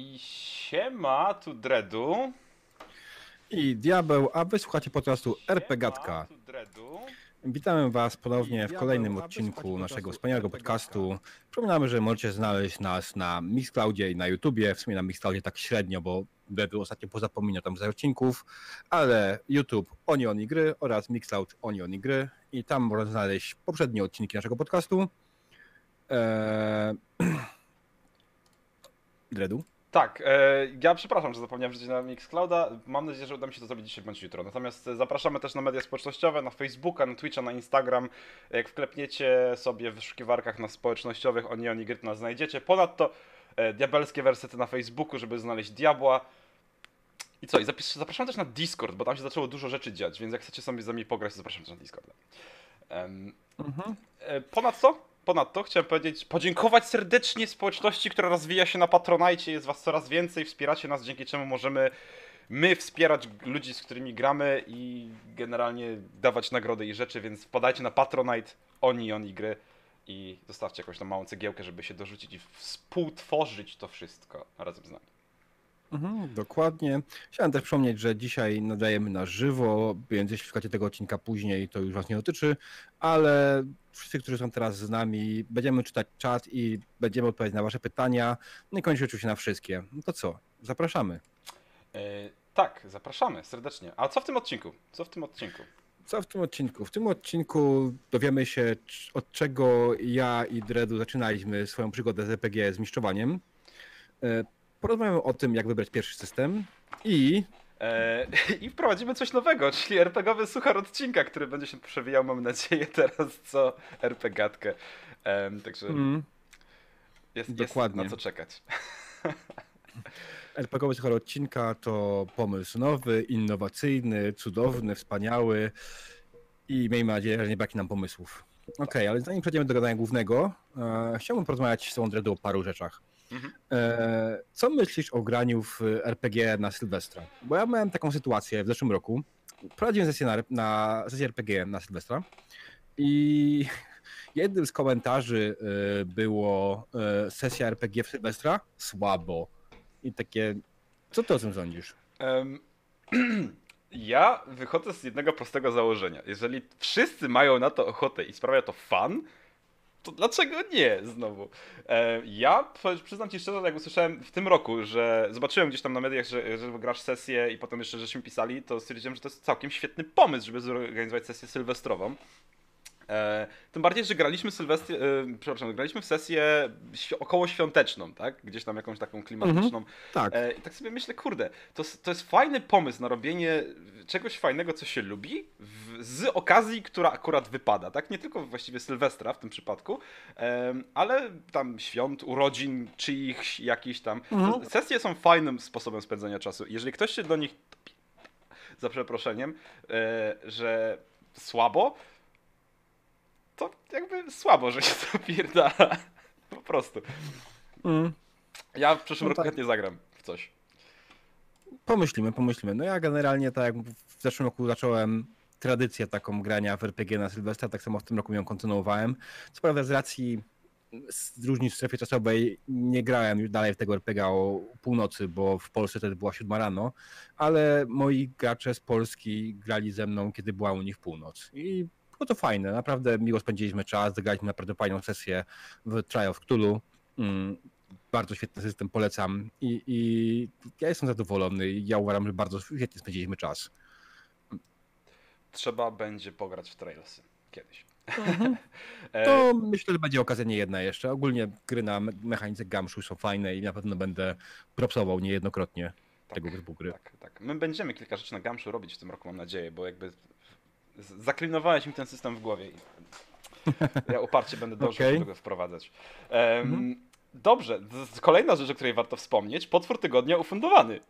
I siema, tu Dredu. I Diabeł, a wysłuchacie podcastu RP Gatka. Siema, tu Dredu. Witamy Was ponownie w kolejnym odcinku naszego wspaniałego podcastu. Przypominamy, że możecie znaleźć nas na Mixcloudzie i na YouTubie. W sumie na Mixcloudzie tak średnio, bo Dredu ostatnio pozapominał tam z odcinków, ale YouTube Onion i Gry oraz Mixcloud Onion i Gry i tam można znaleźć poprzednie odcinki naszego podcastu. Eee... Dredu? Tak, e, ja przepraszam, że zapomniałem wrzucić na Mixclouda. Mam nadzieję, że uda mi się to zrobić dzisiaj bądź jutro. Natomiast e, zapraszamy też na media społecznościowe, na Facebooka, na Twitcha, na Instagram. Jak wklepniecie sobie w wyszukiwarkach na społecznościowych Onion i Gry, to nas znajdziecie. Ponadto e, diabelskie wersety na Facebooku, żeby znaleźć diabła. I co? I zapis- zapraszam też na Discord, bo tam się zaczęło dużo rzeczy dziać, więc jak chcecie sobie z nami pograć, to zapraszam też na Discorda. Mhm. E, Ponadto, ponadto chciałem powiedzieć, podziękować serdecznie społeczności, która rozwija się na Patronajcie, jest was coraz więcej, wspieracie nas, dzięki czemu możemy my wspierać ludzi, z którymi gramy i generalnie dawać nagrody i rzeczy, więc wpadajcie na Patronite, oni, oni gry i zostawcie jakąś tam małą cegiełkę, żeby się dorzucić i współtworzyć to wszystko razem z nami. Mhm, dokładnie. Chciałem też przypomnieć, że dzisiaj nadajemy na żywo, więc jeśli słuchacie tego odcinka później, to już Was nie dotyczy, ale wszyscy, którzy są teraz z nami, będziemy czytać czat i będziemy odpowiadać na Wasze pytania, no i kończyć oczywiście na wszystkie. No to co? Zapraszamy. E, tak, zapraszamy serdecznie. A co w tym odcinku? Co w tym odcinku? Co w tym odcinku? W tym odcinku dowiemy się, od czego ja i Dredu zaczynaliśmy swoją przygodę z RPG z mistrzowaniem. E, Porozmawiamy o tym, jak wybrać pierwszy system i E, I wprowadzimy coś nowego, czyli RPGowy suchar odcinka, który będzie się przewijał, mam nadzieję, teraz co RPGatkę. Em, także mm, jest, dokładnie. jest na co czekać. RPGowy słuchaj odcinka to pomysł nowy, innowacyjny, cudowny, wspaniały i miejmy nadzieję, że nie braknie nam pomysłów. Okej, ale zanim przejdziemy do gadania głównego, e, chciałbym porozmawiać z tą Dredu o paru rzeczach. Mhm. E, co myślisz o graniu w RPG na Sylwestra? Bo ja miałem taką sytuację w zeszłym roku. Prowadziłem sesję na, na sesję RPG na Sylwestra i jednym z komentarzy e, było e, sesja RPG w Sylwestra? Słabo. I takie, co ty o tym sądzisz? Em, ja wychodzę z jednego prostego założenia. Jeżeli wszyscy mają na to ochotę i sprawia to fan, to dlaczego nie znowu? E, ja przyznam ci szczerze, jak usłyszałem w tym roku, że zobaczyłem gdzieś tam na mediach, że, że grasz sesję i potem jeszcze żeśmy pisali, to stwierdziłem, że to jest całkiem świetny pomysł, żeby zorganizować sesję sylwestrową. E, tym bardziej, że graliśmy e, przepraszam, graliśmy w sesję około świąteczną, tak? Gdzieś tam jakąś taką klimatyczną. Tak. E, I tak sobie myślę, kurde, to, to jest fajny pomysł na robienie czegoś fajnego, co się lubi, w, z okazji, która akurat wypada, tak? Nie tylko właściwie Sylwestra w tym przypadku, ale tam świąt, urodzin, czyichś jakichś tam. Mhm. Sesje są fajnym sposobem spędzania czasu. Jeżeli ktoś się do nich, za przeproszeniem, że słabo, to jakby słabo, że się to pierdala. Po prostu. Mm. Ja w przyszłym No roku tak. chętnie zagram w coś. Pomyślimy, pomyślimy. No ja generalnie tak jak w zeszłym roku zacząłem tradycję taką grania w RPG na Sylwestra, tak samo w tym roku ją kontynuowałem. Co prawda z racji z różnic w strefie czasowej nie grałem już dalej w tego RPG o północy, bo w Polsce wtedy była siódma rano, ale moi gracze z Polski grali ze mną, kiedy była u nich północ. I było to fajne, naprawdę miło spędziliśmy czas, zagraliśmy naprawdę fajną sesję w Trial of Cthulhu. Mm, bardzo świetny system, polecam i, i ja jestem zadowolony i ja uważam, że bardzo świetnie spędziliśmy czas. Trzeba będzie pograć w Trailsy kiedyś. E, Mhm. To myślę, że będzie okazja nie jedna jeszcze. Ogólnie gry na me- mechanice Gamszu są fajne i na pewno będę propsował niejednokrotnie tego typu gry. Tak, tak. My będziemy kilka rzeczy na Gamszu robić w tym roku, mam nadzieję, bo jakby zaklinowałeś mi ten system w głowie ja uparcie będę dążył, żeby go wprowadzać. Mhm. Dobrze, kolejna rzecz, o której warto wspomnieć, potwór tygodnia ufundowany.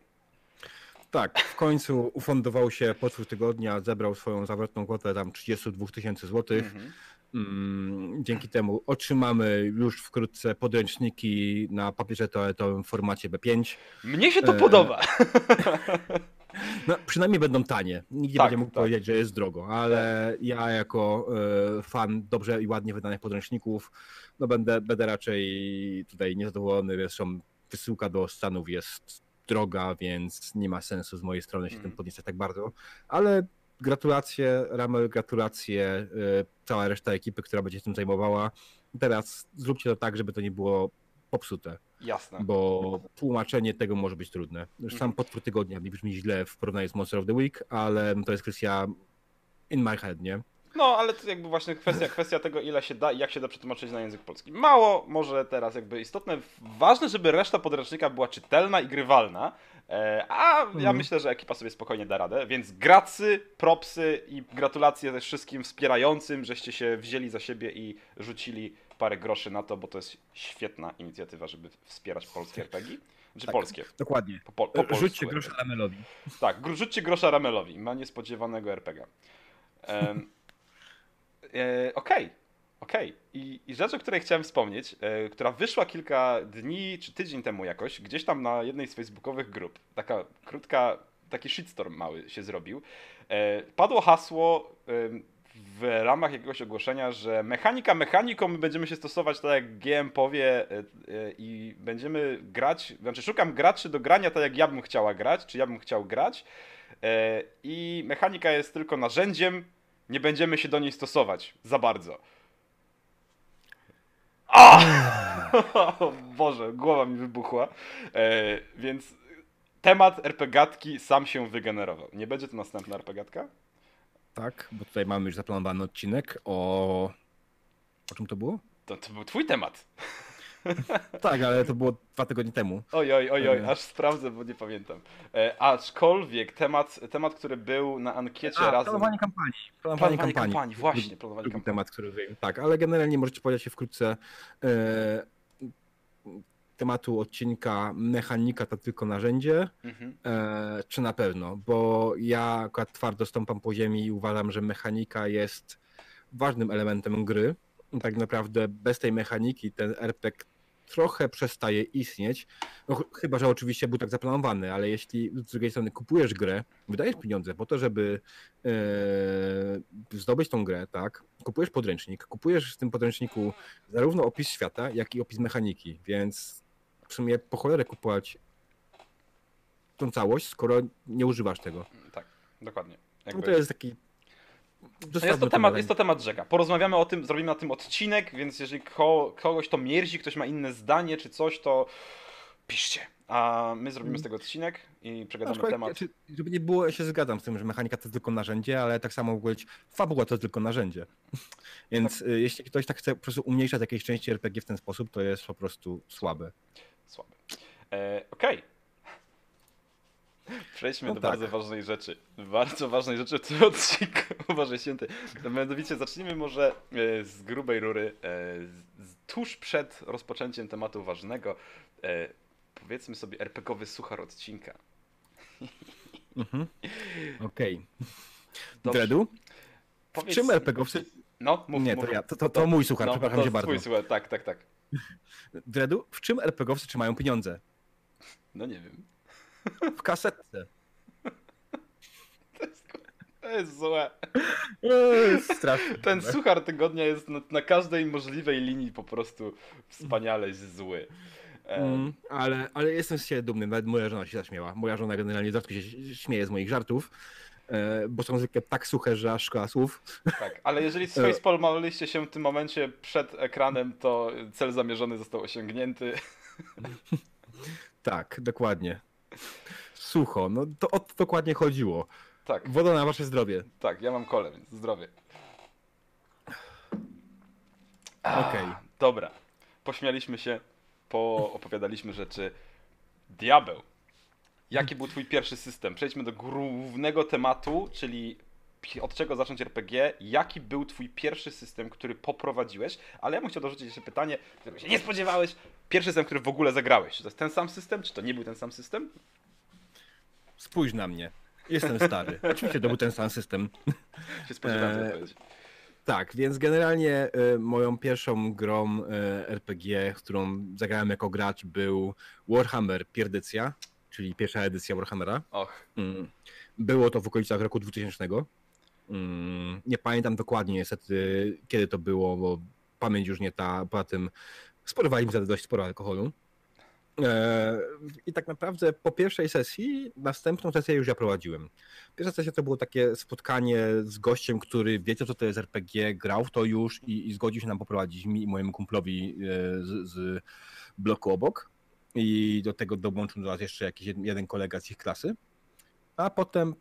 Tak, w końcu ufundował się potwór tygodnia, zebrał swoją zawrotną kwotę tam 32 tysięcy złotych. Mhm. Mm, Dzięki temu otrzymamy już wkrótce podręczniki na papierze toaletowym w formacie B5. Mnie się to E, podoba. No, przynajmniej będą tanie. Nikt nie Tak, będzie mógł tak. powiedzieć, że jest drogo, ale ja jako e, fan dobrze i ładnie wydanych podręczników, no będę, będę raczej tutaj niezadowolony. Zresztą wysyłka do Stanów jest droga, więc nie ma sensu z mojej strony się Mm. tym podniecać tak bardzo. Ale gratulacje, Ramel, gratulacje, y, cała reszta ekipy, która będzie się tym zajmowała. Teraz zróbcie to tak, żeby to nie było popsute, Jasne. bo tłumaczenie tego może być trudne. Już sam Mhm. potwór tygodnia mi brzmi źle w porównaniu z Monster of the Week, ale to jest kwestia in my head, nie? No, ale to jakby właśnie kwestia, kwestia tego, ile się da i jak się da przetłumaczyć na język polski. Mało, może teraz jakby istotne, ważne, żeby reszta podręcznika była czytelna i grywalna, e, a ja Mhm. myślę, że ekipa sobie spokojnie da radę, więc gracy, propsy i gratulacje też wszystkim wspierającym, żeście się wzięli za siebie i rzucili parę groszy na to, bo to jest świetna inicjatywa, żeby wspierać polskie RPG. Czy Tak. polskie? Dokładnie. Po, po, po polsku Rzućcie RPG. grosze Ramelowi. Tak, rzućcie grosza Ramelowi, ma niespodziewanego RPG. Em, e, Okej, okej. I, I rzecz, o której chciałem wspomnieć, e, która wyszła kilka dni czy tydzień temu jakoś, gdzieś tam na jednej z facebookowych grup, taka krótka, taki shitstorm mały się zrobił, e, padło hasło w ramach jakiegoś ogłoszenia, że mechanika mechaniką my będziemy się stosować tak jak GM powie e, e, i będziemy grać, znaczy szukam graczy do grania tak jak ja bym chciała grać, czy ja bym chciał grać e, i mechanika jest tylko narzędziem, nie będziemy się do niej stosować za bardzo. A! O Boże, głowa mi wybuchła. Więc temat RPGatki sam się wygenerował. Nie będzie to następna RPGatka? Tak, bo tutaj mamy już zaplanowany odcinek o... O czym to było? To, to był twój temat. Tak, ale to było dwa tygodnie temu. Oj, oj, oj, oj, E. aż sprawdzę, bo nie pamiętam. E, aczkolwiek temat, temat, który był na ankiecie razem... planowanie kampanii. Planowanie kampanii, właśnie, Drugi- planowanie kampanii. temat, który. Tak, ale generalnie możecie powiedzieć się wkrótce e, tematu odcinka mechanika to tylko narzędzie, Mhm. e, czy na pewno, bo ja akurat twardo stąpam po ziemi i uważam, że mechanika jest ważnym elementem gry. Tak naprawdę bez tej mechaniki ten RPG trochę przestaje istnieć, no, ch- chyba, że oczywiście był tak zaplanowany, ale jeśli z drugiej strony kupujesz grę, wydajesz pieniądze po to, żeby e, zdobyć tą grę, tak, kupujesz podręcznik, kupujesz w tym podręczniku zarówno opis świata, jak i opis mechaniki, więc w sumie po cholerę kupować tą całość, skoro nie używasz tego. Tak, dokładnie. No Jakby- to jest taki... No jest, to temat, jest to temat rzeka. Porozmawiamy o tym, zrobimy na tym odcinek, więc jeżeli ko, kogoś to mierzi, ktoś ma inne zdanie czy coś, to piszcie. A my zrobimy z tego odcinek i przegadamy Aczkolwiek, temat. Czy, żeby nie było, ja się zgadzam z tym, że mechanika to tylko narzędzie, ale tak samo mogło być fabuła to tylko narzędzie. Więc y, jeśli ktoś tak chce po prostu umniejszać jakieś części RPG w ten sposób, to jest po prostu słabe. Słabe. E, Okej. Przejdźmy No do tak. bardzo ważnej rzeczy. Bardzo ważnej rzeczy w tym odcinku. Uważaj święty. Mianowicie zacznijmy może e, z grubej rury. e, Tuż przed rozpoczęciem tematu ważnego, e, powiedzmy sobie RPGowy suchar odcinka. Mhm. Okej. Dobrze. Dredu? Powiedz- czym RPGowcy... No, mów, Nie, mów. to ja, to, to, to mój suchar, No, przepraszam to cię bardzo. twój słuchaj, tak, tak, tak. Dredu, w czym RPGowcy trzymają pieniądze? No nie wiem. W kasetce. To jest, to jest złe. Strasznie. Ten suchar tygodnia jest na, na każdej możliwej linii po prostu wspaniale zły. E, Mm, ale, ale jestem z siebie dumny, nawet moja żona się zaśmiała. Moja żona generalnie rzadko się śmieje z moich żartów, e, bo są zwykle tak suche, że aż szkoda słów. Tak, ale jeżeli z Facepal maliliście się w tym momencie przed ekranem, to cel zamierzony został osiągnięty. Tak, dokładnie. Sucho, no to o to dokładnie chodziło. Tak, Woda na wasze zdrowie. tak, ja mam kole, więc zdrowie. Okej. Dobra, pośmialiśmy się, poopowiadaliśmy rzeczy. Diabeł. Jaki był twój pierwszy system? Przejdźmy do głównego tematu, czyli od czego zacząć RPG. Jaki był twój pierwszy system, który poprowadziłeś? Ale ja bym chciał dorzucić jeszcze pytanie, którego się nie spodziewałeś. Pierwszy system, który w ogóle zagrałeś. Czy to jest ten sam system, czy to nie był ten sam system? Spójrz na mnie. Jestem stary. Oczywiście to był ten sam system. Się spodziewałem tej odpowiedzi. Tak, więc generalnie y, moją pierwszą grą y, RPG, którą zagrałem jako gracz był Warhammer Pierdycja, czyli pierwsza edycja Warhammera. Och, Mm. Było to w okolicach roku 2000. Mm, Nie pamiętam dokładnie niestety kiedy to było, bo pamięć już nie ta, poza tym sporowali mi za dość sporo alkoholu. E, I tak naprawdę po pierwszej sesji, następną sesję już ja prowadziłem. Pierwsza sesja to było takie spotkanie z gościem, który wiedział, co to jest RPG, grał w to już i, i zgodził się nam poprowadzić mi i mojemu kumplowi e, z, z bloku obok. I do tego dołączył do nas jeszcze jakiś jeden kolega z ich klasy. A potem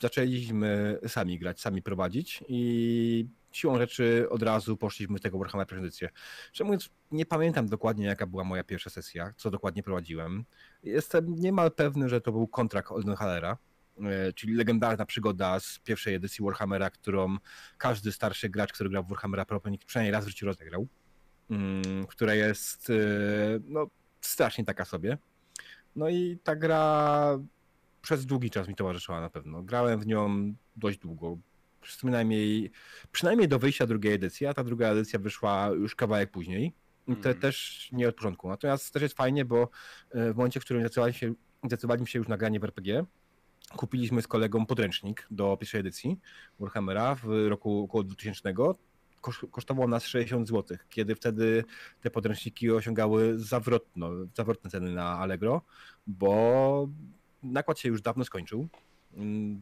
zaczęliśmy sami grać, sami prowadzić i siłą rzeczy od razu poszliśmy z tego Warhammer prezentycję. Czemu mówiąc, nie pamiętam dokładnie jaka była moja pierwsza sesja, co dokładnie prowadziłem. Jestem niemal pewny, że to był kontrakt Oldenhalera, e, czyli legendarna przygoda z pierwszej edycji Warhammera, którą każdy starszy gracz, który grał w Warhammera Prophenik przynajmniej raz w życiu rozegrał, mm, która jest e, no, strasznie taka sobie. No i ta gra przez długi czas mi towarzyszyła na pewno. Grałem w nią dość długo. Przynajmniej, przynajmniej do wyjścia drugiej edycji, a ta druga edycja wyszła już kawałek później. Mm. Te też nie od początku. Natomiast też jest fajnie, bo e, w momencie, w którym zdecydowaliśmy się, zdecydowaliśmy się już na granie w RPG, kupiliśmy z kolegą podręcznik do pierwszej edycji Warhammera w roku około 2000 kosztowało nas 60 zł, kiedy wtedy te podręczniki osiągały zawrotno, zawrotne ceny na Allegro, bo nakład się już dawno skończył.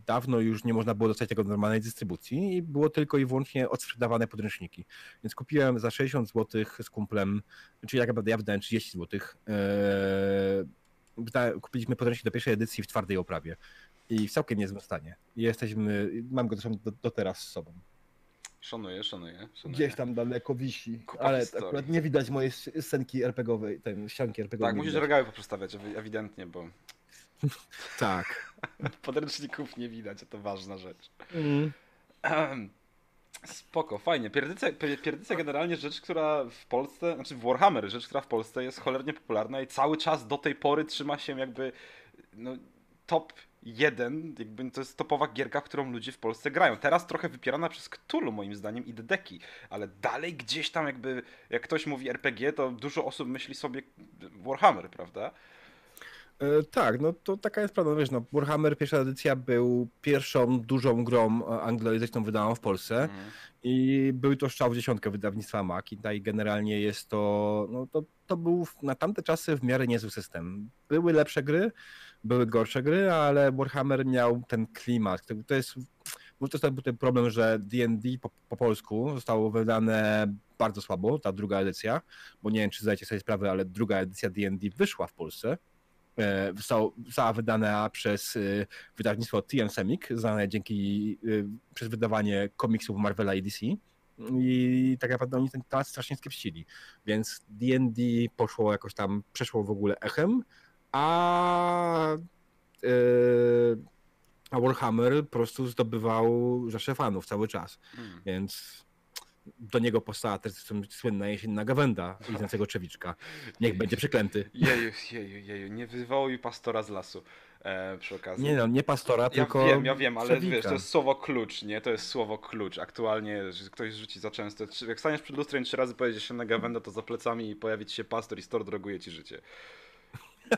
Dawno już nie można było dostać tego w normalnej dystrybucji i było tylko i wyłącznie odsprzedawane podręczniki. Więc kupiłem za 60 zł z kumplem, czyli tak naprawdę ja wydałem 30 zł. Eee, kupiliśmy podręcznik do pierwszej edycji w twardej oprawie i w całkiem niezłym stanie. jesteśmy, mam go do, do teraz z sobą. Szanuję, szanuję, szanuję. Gdzieś tam daleko wisi, Kupa ale historii. akurat nie widać mojej scenki RPGowej, ten ścianki RPGowej. Tak, musisz regały poprzestawiać, ewidentnie, bo... tak. Podręczników nie widać, a to ważna rzecz. Mm. Spoko, fajnie. Pierdycja, pierdycja generalnie rzecz, która w Polsce, znaczy w Warhammer, rzecz, która w Polsce jest cholernie popularna i cały czas do tej pory trzyma się jakby no, top jeden, jakby to jest topowa gierka, którą ludzie w Polsce grają. Teraz trochę wypierana przez Cthulhu moim zdaniem i Dedeki, ale dalej gdzieś tam jakby, jak ktoś mówi RPG, to dużo osób myśli sobie Warhammer, prawda? E, tak, no to taka jest prawda. Wiesz, no, Warhammer pierwsza edycja był pierwszą dużą grą e, anglojęzyczną wydaną w Polsce mm. i był to strzał w dziesiątkę wydawnictwa Mac i tutaj generalnie jest to, no to, to był na tamte czasy w miarę niezły system. Były lepsze gry, były gorsze gry, ale Warhammer miał ten klimat. To jest, to jest był ten problem, że D&D po, po polsku zostało wydane bardzo słabo, ta druga edycja, bo nie wiem, czy zdajecie sobie sprawę, ale druga edycja D&D wyszła w Polsce E, została wydana przez e, wydawnictwo TM Semic, znane dzięki e, przez wydawanie komiksów Marvela i DC. I tak naprawdę oni ten temat strasznie skiepścili. Więc D&D poszło jakoś tam, przeszło w ogóle echem, a, a Warhammer po prostu zdobywał rzesze fanów cały czas. Hmm. Więc do niego powstała też słynna jesienna gawenda Ignacego Czewiczka. Niech będzie przeklęty. Jeju, jeju, jeju, nie wywołuj pastora z lasu. E, przy okazji. Nie no, nie pastora, ja tylko. Ja wiem, ja wiem, ale wiesz, to jest słowo klucz, nie? To jest słowo klucz. Aktualnie, że ktoś rzuci za często. Jak staniesz przed lustrem trzy razy pojedziesz się na gawędę, to za plecami pojawi ci się pastor i stor droguje ci życie.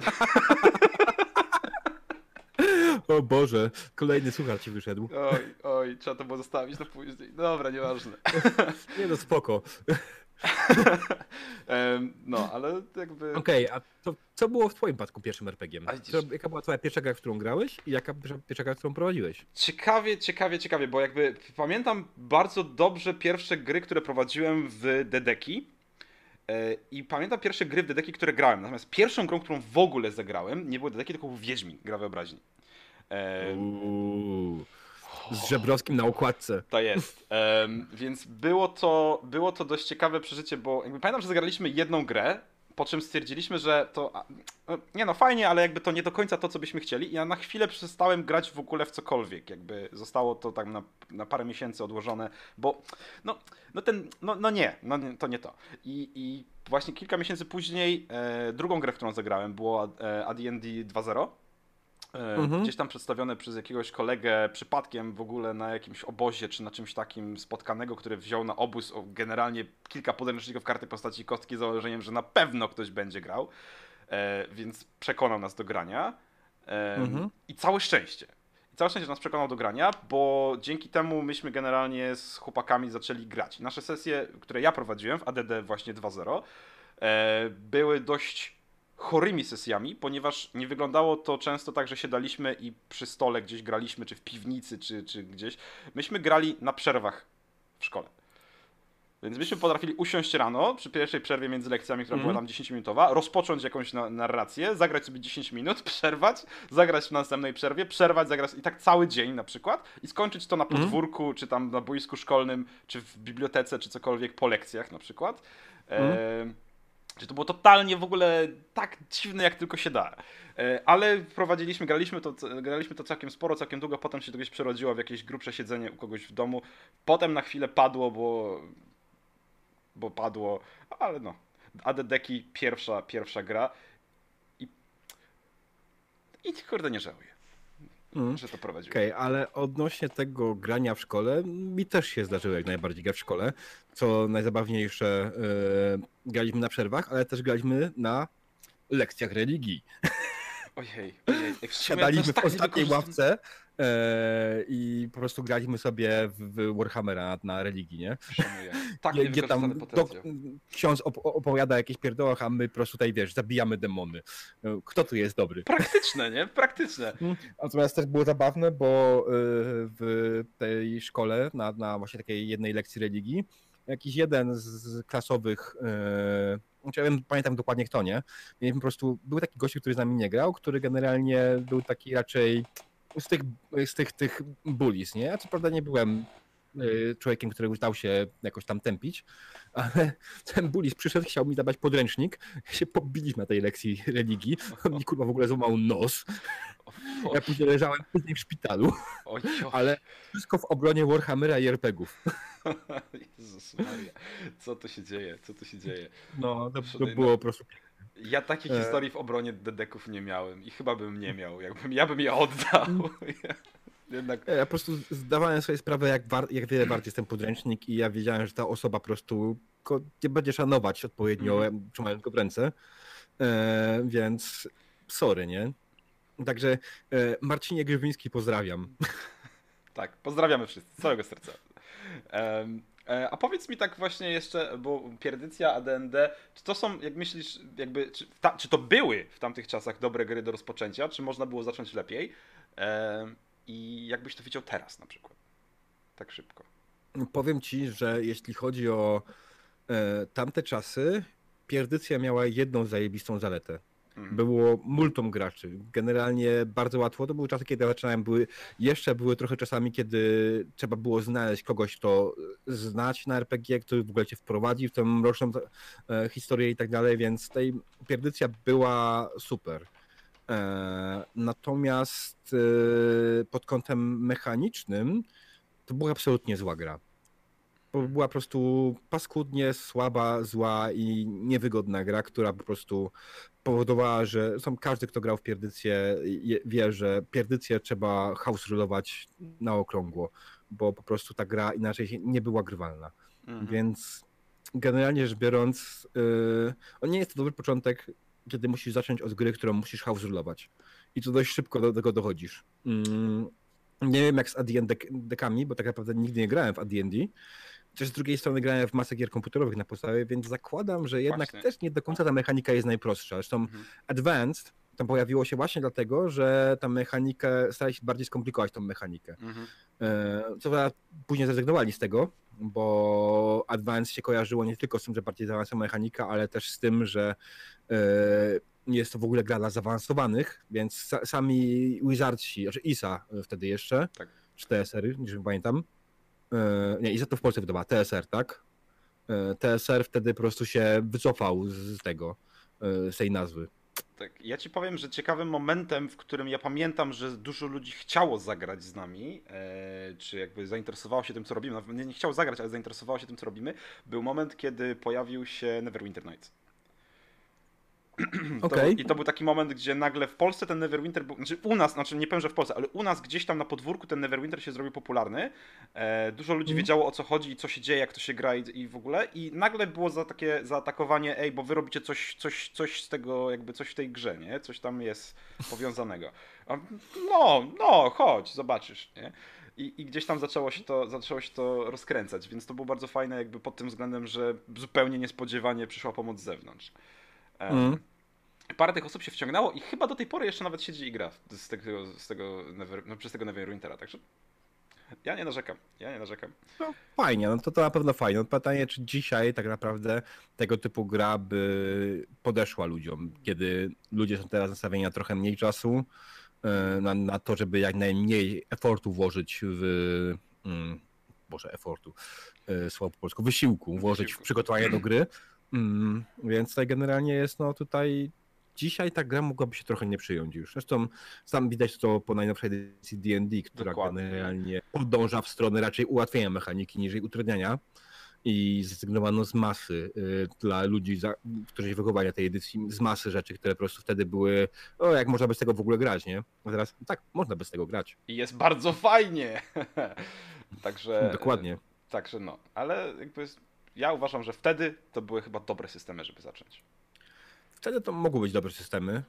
O Boże, kolejny słuchacz ci wyszedł. Oj, oj, trzeba to było zostawić na później. Dobra, nieważne. Nie no, spoko. no, ale jakby... Okej, okay, a to, co było w twoim przypadku pierwszym RPG? Co, jaka była twoja pierwsza gra, w którą grałeś i jaka pierwsza, pierwsza gra, którą prowadziłeś? Ciekawie, ciekawie, ciekawie, bo jakby pamiętam bardzo dobrze pierwsze gry, które prowadziłem w Dedeki. E, I pamiętam pierwsze gry w Dedeki, które grałem. Natomiast pierwszą grą, którą w ogóle zagrałem, nie było Dedeki, tylko był Wiedźmin, gra wyobraźni. Uuu, z Żebrowskim na układce. To jest. Więc było to, było to dość ciekawe przeżycie, bo jakby pamiętam, że zagraliśmy jedną grę, po czym stwierdziliśmy, że to. No, nie no, fajnie, ale jakby to nie do końca to, co byśmy chcieli. I ja na chwilę przestałem grać w ogóle w cokolwiek. Jakby zostało to tak na, na parę miesięcy odłożone, bo no, no ten. No, no nie, no to nie to. I, i właśnie kilka miesięcy później e, drugą grę, w którą zagrałem, było e, AD&D 2.0 E, mhm. Gdzieś tam przedstawione przez jakiegoś kolegę przypadkiem w ogóle na jakimś obozie czy na czymś takim spotkanego, który wziął na obóz generalnie kilka podręczników karty postaci kostki z założeniem, że na pewno ktoś będzie grał, e, więc przekonał nas do grania e, mhm. i całe szczęście. I całe szczęście nas przekonał do grania, bo dzięki temu myśmy generalnie z chłopakami zaczęli grać. nasze sesje, które ja prowadziłem w ADD właśnie 2.0 były dość chorymi sesjami, ponieważ nie wyglądało to często tak, że siadaliśmy i przy stole gdzieś graliśmy, czy w piwnicy, czy, czy gdzieś. Myśmy grali na przerwach w szkole. Więc myśmy potrafili usiąść rano, przy pierwszej przerwie między lekcjami, która była Mhm. tam 10-minutowa, rozpocząć jakąś na narrację, zagrać sobie 10 minut, przerwać, zagrać w następnej przerwie, przerwać, zagrać i tak cały dzień na przykład i skończyć to na Mhm. podwórku, czy tam na boisku szkolnym, czy w bibliotece, czy cokolwiek po lekcjach na przykład. E, że to było totalnie w ogóle tak dziwne, jak tylko się da. E, Ale wprowadziliśmy, graliśmy to, graliśmy to całkiem sporo, całkiem długo, potem się to gdzieś przerodziło w jakieś grubsze siedzenie u kogoś w domu. Potem na chwilę padło, bo, bo padło, ale no. ADD-ki pierwsza, pierwsza gra i, i kurde nie żałuję, Mm. że to. Okej, ale odnośnie tego grania w szkole, mi też się zdarzyło jak najbardziej grać w szkole. Co najzabawniejsze, e, graliśmy na przerwach, ale też graliśmy na lekcjach religii. Ojej, ojej. W Siadaliśmy w tak ostatniej ławce i po prostu graliśmy sobie w, Warhammera na, religii, nie? Szanuję. Tak Gdzie, gdzie tam dok, ksiądz op opowiada jakieś pierdołach, a my po prostu tutaj, wiesz, zabijamy demony. E, Kto tu jest dobry? Praktyczne, nie? Praktyczne. Natomiast też było zabawne, bo y, w tej szkole, na, na właśnie takiej jednej lekcji religii, jakiś jeden z klasowych, znaczy ja wiem, pamiętam dokładnie kto, nie? Mieliśmy po prostu, był taki gościu, który z nami nie grał, który generalnie był taki raczej z tych, z tych, tych bullies, nie? Ja co prawda nie byłem y, człowiekiem, który dał się jakoś tam tępić, ale ten bullies przyszedł, chciał mi dawać podręcznik, się pobiliśmy na tej lekcji religii, on mi kurwa w ogóle złamał nos, ja później leżałem później w szpitalu, ale wszystko w obronie Warhammera i RPGów. Jezus Maria. Co tu się dzieje? Co tu się dzieje? No, to, to było po prostu... Ja takich E. historii w obronie dedeków nie miałem i chyba bym nie miał. Jakbym, ja bym je oddał. Jednak Ja po prostu zdawałem sobie sprawę, jak, war, jak wiele wart jest ten podręcznik i ja wiedziałem, że ta osoba po prostu go nie będzie szanować odpowiednio, Mhm. trzymając go w ręce. E, więc sorry, nie? Także e, Marcinie Grzywiński pozdrawiam. tak, pozdrawiamy wszyscy, z całego serca. A powiedz mi tak właśnie jeszcze, bo Pierdycja, AD&D, czy to są, jak myślisz, jakby, czy, ta, czy to były w tamtych czasach dobre gry do rozpoczęcia, czy można było zacząć lepiej? Em, I jakbyś to widział teraz na przykład? Tak szybko. Powiem ci, że jeśli chodzi o e, tamte czasy, Pierdycja miała jedną zajebistą zaletę. Mhm. Było multum graczy. Generalnie bardzo łatwo. To były czasy, kiedy ja zaczynałem. Były, jeszcze były trochę czasami, kiedy trzeba było znaleźć kogoś, kto znać na RPG, który w ogóle cię wprowadzi w tę mroczną e, historię i tak dalej, więc tej pierdycja była super. E, natomiast e, pod kątem mechanicznym to była absolutnie zła gra. Bo była po prostu paskudnie słaba, zła i niewygodna gra, która po prostu powodowała, że są każdy, kto grał w pierdycję, wie, że pierdycję trzeba house rulować na okrągło, bo po prostu ta gra inaczej nie była grywalna. Mhm. Więc generalnie rzecz biorąc, yy, nie jest to dobry początek, kiedy musisz zacząć od gry, którą musisz house rulować. I tu dość szybko do tego dochodzisz. Mm, nie wiem jak z AD&D dekami, bo tak naprawdę nigdy nie grałem w AD&D. Chociaż z drugiej strony grałem w masę gier komputerowych na podstawie, więc zakładam, że jednak Właśnie. też nie do końca ta mechanika jest najprostsza. Zresztą Mhm. Advanced tam pojawiło się właśnie dlatego, że ta mechanikę, starali się bardziej skomplikować tą mechanikę. Mhm. E, Co później zrezygnowali z tego, bo Advance się kojarzyło nie tylko z tym, że bardziej zaawansowana mechanika, ale też z tym, że e, jest to w ogóle gra dla zaawansowanych, więc sa, sami Wizardsi, znaczy ISA wtedy jeszcze, Tak. czy TSR, nie pamiętam. E, Nie, ISA to w Polsce wydawała, TSR, tak? E, TSR wtedy po prostu się wycofał z tego, e, z tej nazwy. Tak, ja ci powiem, że ciekawym momentem, w którym ja pamiętam, że dużo ludzi chciało zagrać z nami, czy jakby zainteresowało się tym, co robimy, nawet nie, nie chciało zagrać, ale zainteresowało się tym, co robimy, był moment, kiedy pojawił się Neverwinter Nights. To. I to był taki moment, gdzie nagle w Polsce ten Neverwinter był, znaczy u nas, znaczy nie powiem, że w Polsce, ale u nas gdzieś tam na podwórku ten Neverwinter się zrobił popularny. E, dużo ludzi Mhm. wiedziało o co chodzi i co się dzieje, jak to się gra i, i w ogóle. I nagle było za takie zaatakowanie, ej, bo wy robicie coś, coś, coś z tego, jakby coś w tej grze, nie? Coś tam jest powiązanego. A, no, no, chodź, zobaczysz, nie? I, I gdzieś tam zaczęło się, to, zaczęło się to rozkręcać, więc to było bardzo fajne jakby pod tym względem, że zupełnie niespodziewanie przyszła pomoc z zewnątrz. E, Mm. parę tych osób się wciągnęło i chyba do tej pory jeszcze nawet siedzi i gra z tego, z tego Never, no, przez tego Neverwintera, także ja nie narzekam, ja nie narzekam. No, fajnie, no to to na pewno fajnie. No, pytanie, czy dzisiaj tak naprawdę tego typu gra by podeszła ludziom, kiedy ludzie są teraz nastawieni na trochę mniej czasu, e, na, na to, żeby jak najmniej efortu włożyć w... Mm, Boże, efortu, e, słowo po polsku, wysiłku włożyć w przygotowanie do gry. Mm, więc tutaj generalnie jest no tutaj dzisiaj ta gra mogłaby się trochę nie przyjąć już. Zresztą sam widać to po najnowszej edycji D&D, która Dokładnie. generalnie podąża w stronę raczej ułatwienia mechaniki niż jej utrudniania i zrezygnowano z masy y, dla ludzi, za, którzy się wychowali na tej edycji, z masy rzeczy, które po prostu wtedy były, o jak można bez tego w ogóle grać, nie? A teraz tak, można bez tego grać. I jest bardzo fajnie. także. Dokładnie. Także no, ale jakby ja uważam, że wtedy to były chyba dobre systemy, żeby zacząć. Wtedy to mogły być dobre systemy.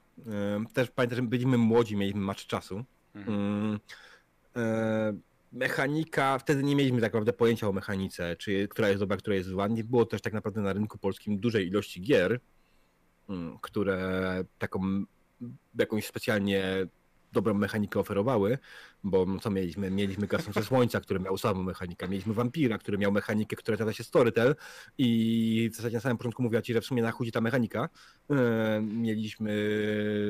Też pamiętam, że byliśmy młodzi, mieliśmy macz czasu. Mhm. E, mechanika, wtedy nie mieliśmy tak naprawdę pojęcia o mechanice, czy która jest dobra, która jest zła. Nie było też tak naprawdę na rynku polskim dużej ilości gier, które taką jakąś specjalnie dobrą mechanikę oferowały, bo co mieliśmy? Mieliśmy Gasnące Słońca, który miał samą mechanikę, mieliśmy Vampira, który miał mechanikę, która nazywa się Storytel i w zasadzie na samym początku mówiła ci, że w sumie na chudzi ta mechanika. E, mieliśmy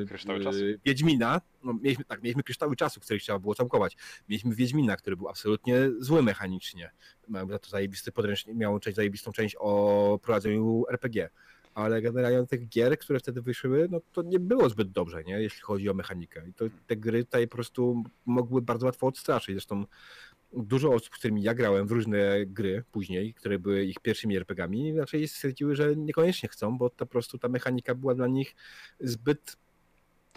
Kryształy czasu. E, Wiedźmina, no, mieliśmy, tak, mieliśmy Kryształy Czasu, których trzeba było całkować. Mieliśmy Wiedźmina, który był absolutnie zły mechanicznie. Miał za to zajebisty podręcznik, miał część, zajebistą część o prowadzeniu RPG ale generalnie tych gier, które wtedy wyszły, no to nie było zbyt dobrze, nie? jeśli chodzi o mechanikę. I to, te gry tutaj po prostu mogły bardzo łatwo odstraszyć. Zresztą dużo osób, z którymi ja grałem w różne gry później, które były ich pierwszymi RPGami, raczej stwierdziły, że niekoniecznie chcą, bo to po prostu ta mechanika była dla nich zbyt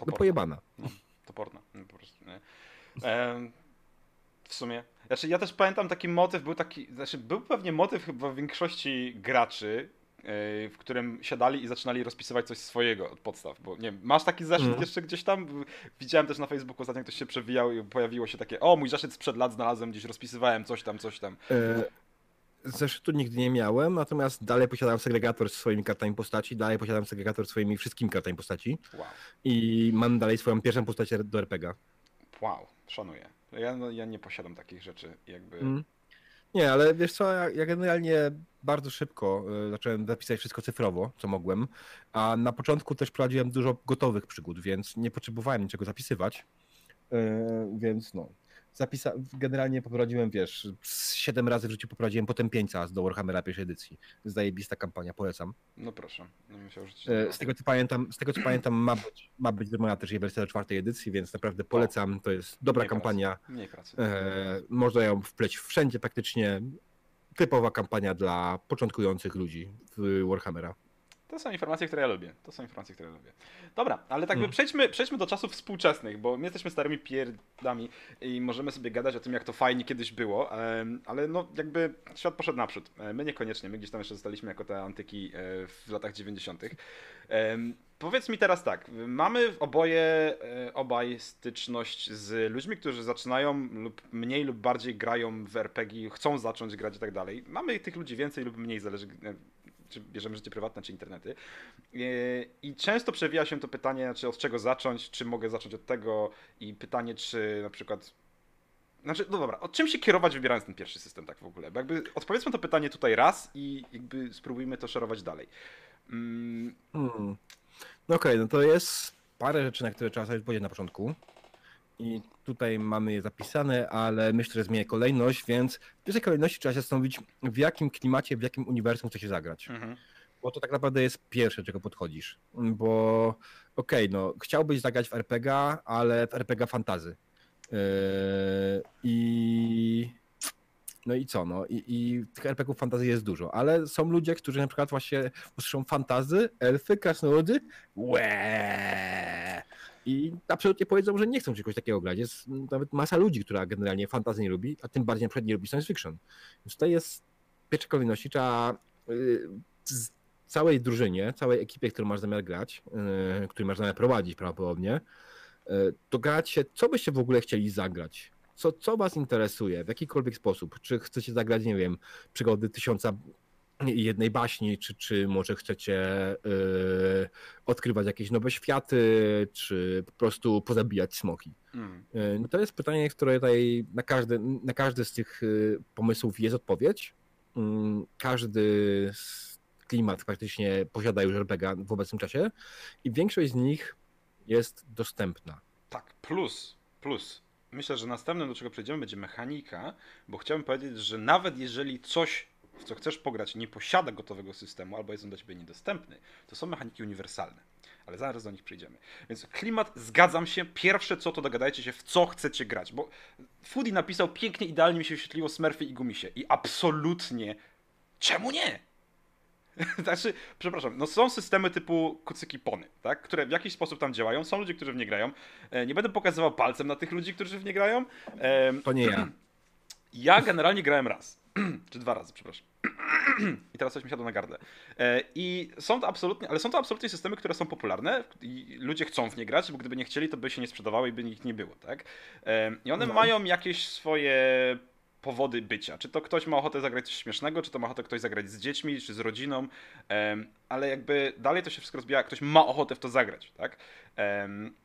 no, pojebana. No, toporna, no, po prostu. Nie. w sumie. Znaczy, ja też pamiętam taki motyw, był taki, znaczy był pewnie motyw chyba w większości graczy, w którym siadali i zaczynali rozpisywać coś swojego od podstaw, bo nie masz taki zeszyt mm. jeszcze gdzieś tam? Widziałem też na Facebooku ostatnio ktoś się przewijał i pojawiło się takie, o mój zeszyt sprzed lat znalazłem, gdzieś rozpisywałem coś tam, coś tam. E, zeszytu nigdy nie miałem, natomiast dalej posiadam segregator z swoimi kartami postaci, dalej posiadam segregator z swoimi wszystkimi kartami postaci wow. i mam dalej swoją pierwszą postać do RPG. Wow, szanuję. Ja, no, ja nie posiadam takich rzeczy, jakby... Mm. Nie, ale wiesz co, ja, ja generalnie bardzo szybko y, zacząłem zapisać wszystko cyfrowo, co mogłem, a na początku też prowadziłem dużo gotowych przygód, więc nie potrzebowałem niczego zapisywać, y, więc no, zapisa generalnie poprowadziłem, wiesz, siedem razy w życiu poprowadziłem potem pięcia do Warhammera pierwszej edycji. Zajebista kampania, polecam. No proszę. No musiał żyć e, z tego co pamiętam, z tego co pamiętam ma być, ma być zrobiona też wersja czwartej edycji, więc naprawdę polecam. To jest dobra Mniej kampania. Pracy. Mniej pracy. E, można ją wpleć wszędzie praktycznie. Typowa kampania dla początkujących ludzi w Warhammera. To są informacje, które ja lubię. To są informacje, które ja lubię. Dobra, ale tak mm. przejdźmy, przejdźmy do czasów współczesnych, bo my jesteśmy starymi pierdami i możemy sobie gadać o tym, jak to fajnie kiedyś było, ale no jakby świat poszedł naprzód. E, my niekoniecznie, my gdzieś tam jeszcze zostaliśmy jako te antyki e, w latach 90. Powiedz mi teraz tak, mamy oboje, e, obaj styczność z ludźmi, którzy zaczynają lub mniej lub bardziej grają w RPG, chcą zacząć grać i tak dalej. Mamy tych ludzi więcej lub mniej, zależy czy bierzemy życie prywatne, czy internety. E, I często przewija się to pytanie, czy od czego zacząć, czy mogę zacząć od tego i pytanie, czy na przykład znaczy, no dobra, od czym się kierować wybierając ten pierwszy system tak w ogóle? Bo jakby odpowiedzmy to pytanie tutaj raz i jakby spróbujmy to szerować dalej. Mm. Hmm. No okej, okay, no to jest parę rzeczy, na które trzeba sobie odpowiedzieć na początku. I tutaj mamy je zapisane, ale myślę, że zmienię kolejność, więc w pierwszej kolejności trzeba się zastanowić, w jakim klimacie, w jakim uniwersum chce się zagrać. Mhm. Bo to tak naprawdę jest pierwsze, czego podchodzisz. Bo okej, okay, no chciałbyś zagrać w RPG, ale w RPG fantazy. Yy, I no i co, no i, i tych RPGów fantazy jest dużo, ale są ludzie, którzy na przykład właśnie usłyszą fantazy, elfy, krasnoludy, łeee, i absolutnie powiedzą, że nie chcą czegoś takiego grać. Jest nawet masa ludzi, która generalnie fantazy nie lubi, a tym bardziej na przykład nie lubi science fiction. Więc tutaj jest w pierwszej kolejności trzeba y, całej drużynie, całej ekipie, którą masz zamiar grać, yy, masz zamiar prowadzić prawdopodobnie, yy, to grać się, co byście w ogóle chcieli zagrać. Co, co was interesuje w jakikolwiek sposób? Czy chcecie zagrać, nie wiem, przygody tysiąca jednej baśni, czy, czy może chcecie yy, odkrywać jakieś nowe światy, czy po prostu pozabijać smoki. Mm. Yy, to jest pytanie, które tutaj na każdy, na każdy z tych yy, pomysłów jest odpowiedź. Yy, każdy klimat praktycznie posiada już RPG w obecnym czasie i większość z nich jest dostępna. Tak, plus, plus. Myślę, że następnym, do czego przejdziemy, będzie mechanika, bo chciałbym powiedzieć, że nawet jeżeli coś w co chcesz pograć, nie posiada gotowego systemu albo jest on dla ciebie niedostępny, to są mechaniki uniwersalne. Ale zaraz do nich przyjdziemy. Więc klimat, zgadzam się. Pierwsze co, to dogadajcie się, w co chcecie grać. Bo Foodie napisał pięknie, idealnie mi się wyświetliło Smurfy i Gumisie. I absolutnie, czemu nie? znaczy, przepraszam, no są systemy typu kucyki pony, tak? które w jakiś sposób tam działają. Są ludzie, którzy w nie grają. E, nie będę pokazywał palcem na tych ludzi, którzy w nie grają. To nie ja. Ja generalnie grałem raz. Czy dwa razy, przepraszam. I teraz coś mi siadło na gardle. E, I są to absolutnie, ale są to absolutnie systemy, które są popularne i ludzie chcą w nie grać, bo gdyby nie chcieli, to by się nie sprzedawały i by ich nie było, tak? E, I one no. mają jakieś swoje powody bycia. Czy to ktoś ma ochotę zagrać coś śmiesznego, czy to ma ochotę ktoś zagrać z dziećmi, czy z rodziną, ale jakby dalej to się wszystko rozbija, ktoś ma ochotę w to zagrać, tak?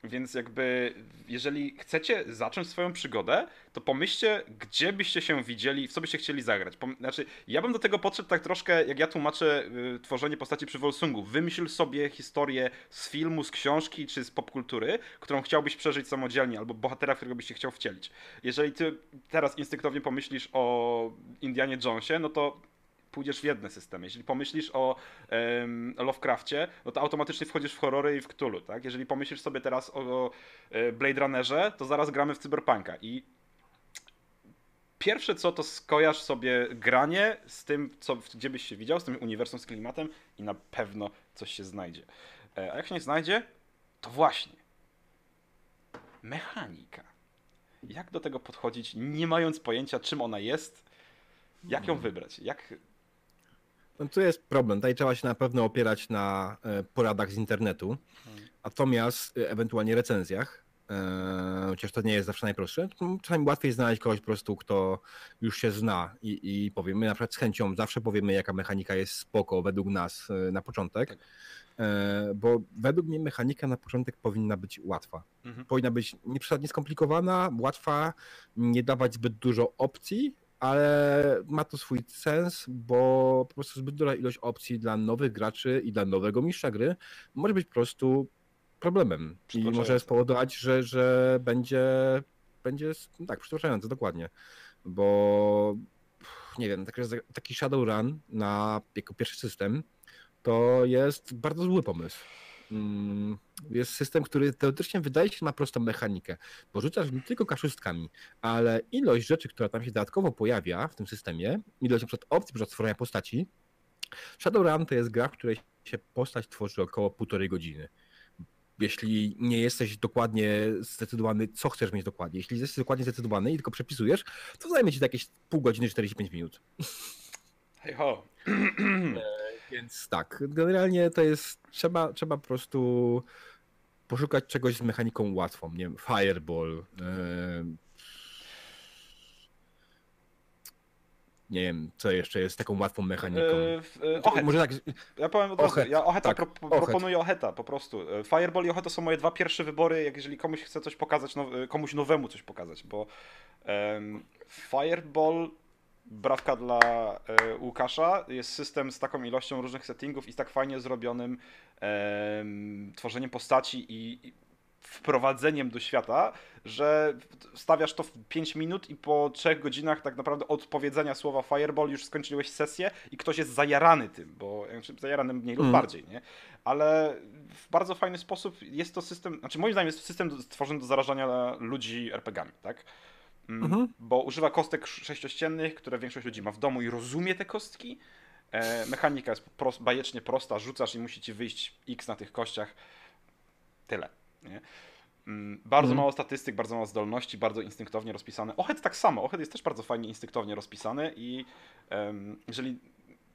Więc jakby jeżeli chcecie zacząć swoją przygodę, to pomyślcie, gdzie byście się widzieli, w co byście chcieli zagrać. Znaczy, ja bym do tego podszedł tak troszkę, jak ja tłumaczę y, tworzenie postaci przy Wolsungu. Wymyśl sobie historię z filmu, z książki czy z popkultury, którą chciałbyś przeżyć samodzielnie, albo bohatera, którego byś się chciał wcielić. Jeżeli ty teraz instynktownie pomyślisz o Indianie Jonesie, no to pójdziesz w jedne systemy. Jeśli pomyślisz o um, Lovecraftie, no to automatycznie wchodzisz w horrory i w Cthulhu, tak? Jeżeli pomyślisz sobie teraz o, o e, Blade Runnerze, to zaraz gramy w Cyberpunka i pierwsze co, to skojarz sobie granie z tym, co, gdzie byś się widział, z tym uniwersum, z klimatem i na pewno coś się znajdzie. E, a jak się nie znajdzie, to właśnie mechanika. Jak do tego podchodzić, nie mając pojęcia, czym ona jest, jak ją wybrać, jak no tu jest problem. Tutaj trzeba się na pewno opierać na e, poradach z internetu, natomiast e, ewentualnie recenzjach, e, chociaż to nie jest zawsze najprostsze. Czasami łatwiej znaleźć kogoś po prostu, kto już się zna i, i powiemy, na przykład z chęcią zawsze powiemy, jaka mechanika jest spoko według nas na początek. Tak. Bo według mnie mechanika na początek powinna być łatwa. Mhm. Powinna być nieprzesadnie skomplikowana, łatwa, nie dawać zbyt dużo opcji, ale ma to swój sens, bo po prostu zbyt duża ilość opcji dla nowych graczy i dla nowego mistrza gry może być po prostu problemem. I może spowodować, że, że będzie, będzie tak, przytłaczające, dokładnie, bo nie wiem, taki, taki Shadowrun na jako pierwszy system to jest bardzo zły pomysł. Mm, jest system, który teoretycznie wydaje się ma prostą mechanikę, bo rzucasz nie tylko kaszustkami, ale ilość rzeczy, która tam się dodatkowo pojawia w tym systemie, ilość np. opcji do stworzenia postaci, Shadowrun to jest gra, w której się postać tworzy około półtorej godziny. Jeśli nie jesteś dokładnie zdecydowany, co chcesz mieć dokładnie, jeśli jesteś dokładnie zdecydowany i tylko przepisujesz, to zajmie ci to jakieś pół godziny, 45 minut. Hej ho. Więc tak, generalnie to jest, trzeba, trzeba po prostu poszukać czegoś z mechaniką łatwą, nie wiem, fireball, yy... nie wiem, co jeszcze jest taką łatwą mechaniką. Yy, Może tak. Ja powiem od razu, ja Oheta tak, pro, proponuję Oheta po prostu. Fireball i Oheta są moje dwa pierwsze wybory, jak jeżeli komuś chce coś pokazać, now, komuś nowemu coś pokazać, bo um, Fireball brawka dla e, Łukasza. Jest system z taką ilością różnych settingów i z tak fajnie zrobionym e, tworzeniem postaci i, i wprowadzeniem do świata, że stawiasz to w 5 minut i po 3 godzinach tak naprawdę od powiedzenia słowa Fireball już skończyłeś sesję i ktoś jest zajarany tym, bo znaczy zajarany mniej lub mm. bardziej, nie? Ale w bardzo fajny sposób jest to system, znaczy moim zdaniem jest to system stworzony do zarażania ludzi RPGami, tak? Mm, mhm. bo używa kostek sześciościennych, które większość ludzi ma w domu i rozumie te kostki. E, mechanika jest prost, bajecznie prosta, rzucasz i musi ci wyjść x na tych kościach. Tyle. Nie? Mm, bardzo mhm. mało statystyk, bardzo mało zdolności, bardzo instynktownie rozpisane. Ochet tak samo. Ochet jest też bardzo fajnie instynktownie rozpisany i um, jeżeli,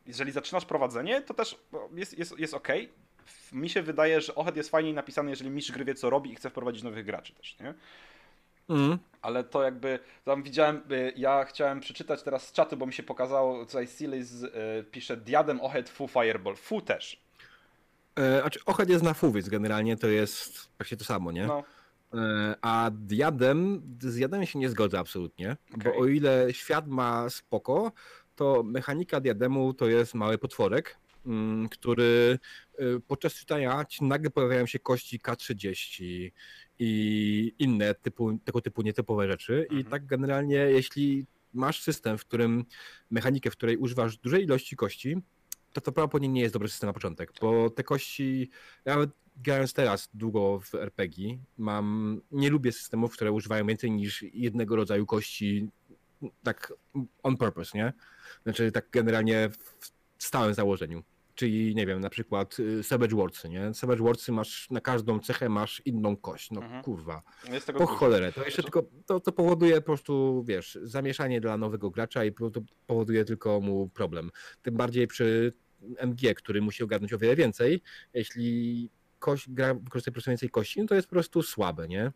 jeżeli zaczynasz prowadzenie, to też jest, jest, jest ok. Mi się wydaje, że Ochet jest fajniej napisany, jeżeli mistrz gry wie, co robi i chce wprowadzić nowych graczy też, nie? Mm. Ale to jakby, tam widziałem, y, ja chciałem przeczytać teraz z czatu, bo mi się pokazało, tutaj Silis y, pisze Diadem, Ohead, Fu, Fireball. Fu też. E, znaczy, Ochad jest na fu, więc generalnie to jest praktycznie to samo, nie? No, E, A diadem, z diademem się nie zgodzę absolutnie, bo Okej. o ile świat ma spoko, to mechanika diademu to jest mały potworek, mm, który y, podczas czytania nagle pojawiają się kości K30 i inne typu, tego typu nietypowe rzeczy i Mhm. tak generalnie jeśli masz system, w którym mechanikę, w której używasz dużej ilości kości, to to prawdopodobnie nie jest dobry system na początek, bo te kości, ja nawet grając teraz długo w RPG, mam, nie lubię systemów, które używają więcej niż jednego rodzaju kości, tak on purpose, nie? Znaczy tak generalnie w stałym założeniu. Czyli, nie wiem, na przykład y, Savage Wordsy, nie? Savage Wordsy masz, na każdą cechę masz inną kość, no Mhm. kurwa. jest tego Po dużo. cholerę, to jeszcze tylko, to, to powoduje po prostu, wiesz, zamieszanie dla nowego gracza i to powoduje tylko mu problem. Tym bardziej przy MG, który musi ogarnąć o wiele więcej, jeśli kość, gra po prostu więcej kości, no to jest po prostu słabe, nie?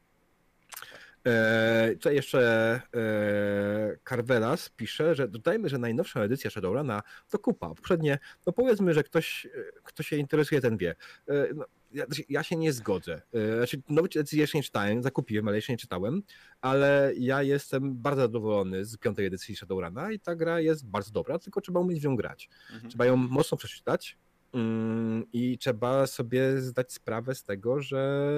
Eee, co jeszcze eee, Carvelas pisze, że dodajmy, że najnowsza edycja Shadowruna to kupa. Poprzednie, no powiedzmy, że ktoś, e, kto się interesuje, ten wie. E, no, ja, znaczy, ja się nie zgodzę. E, Znaczy, nowej edycji jeszcze nie czytałem, zakupiłem, ale jeszcze nie czytałem, ale ja jestem bardzo zadowolony z piątej edycji Shadowruna i ta gra jest bardzo dobra, tylko trzeba umieć w nią grać. Mhm. Trzeba ją mocno przeczytać mm, i trzeba sobie zdać sprawę z tego, że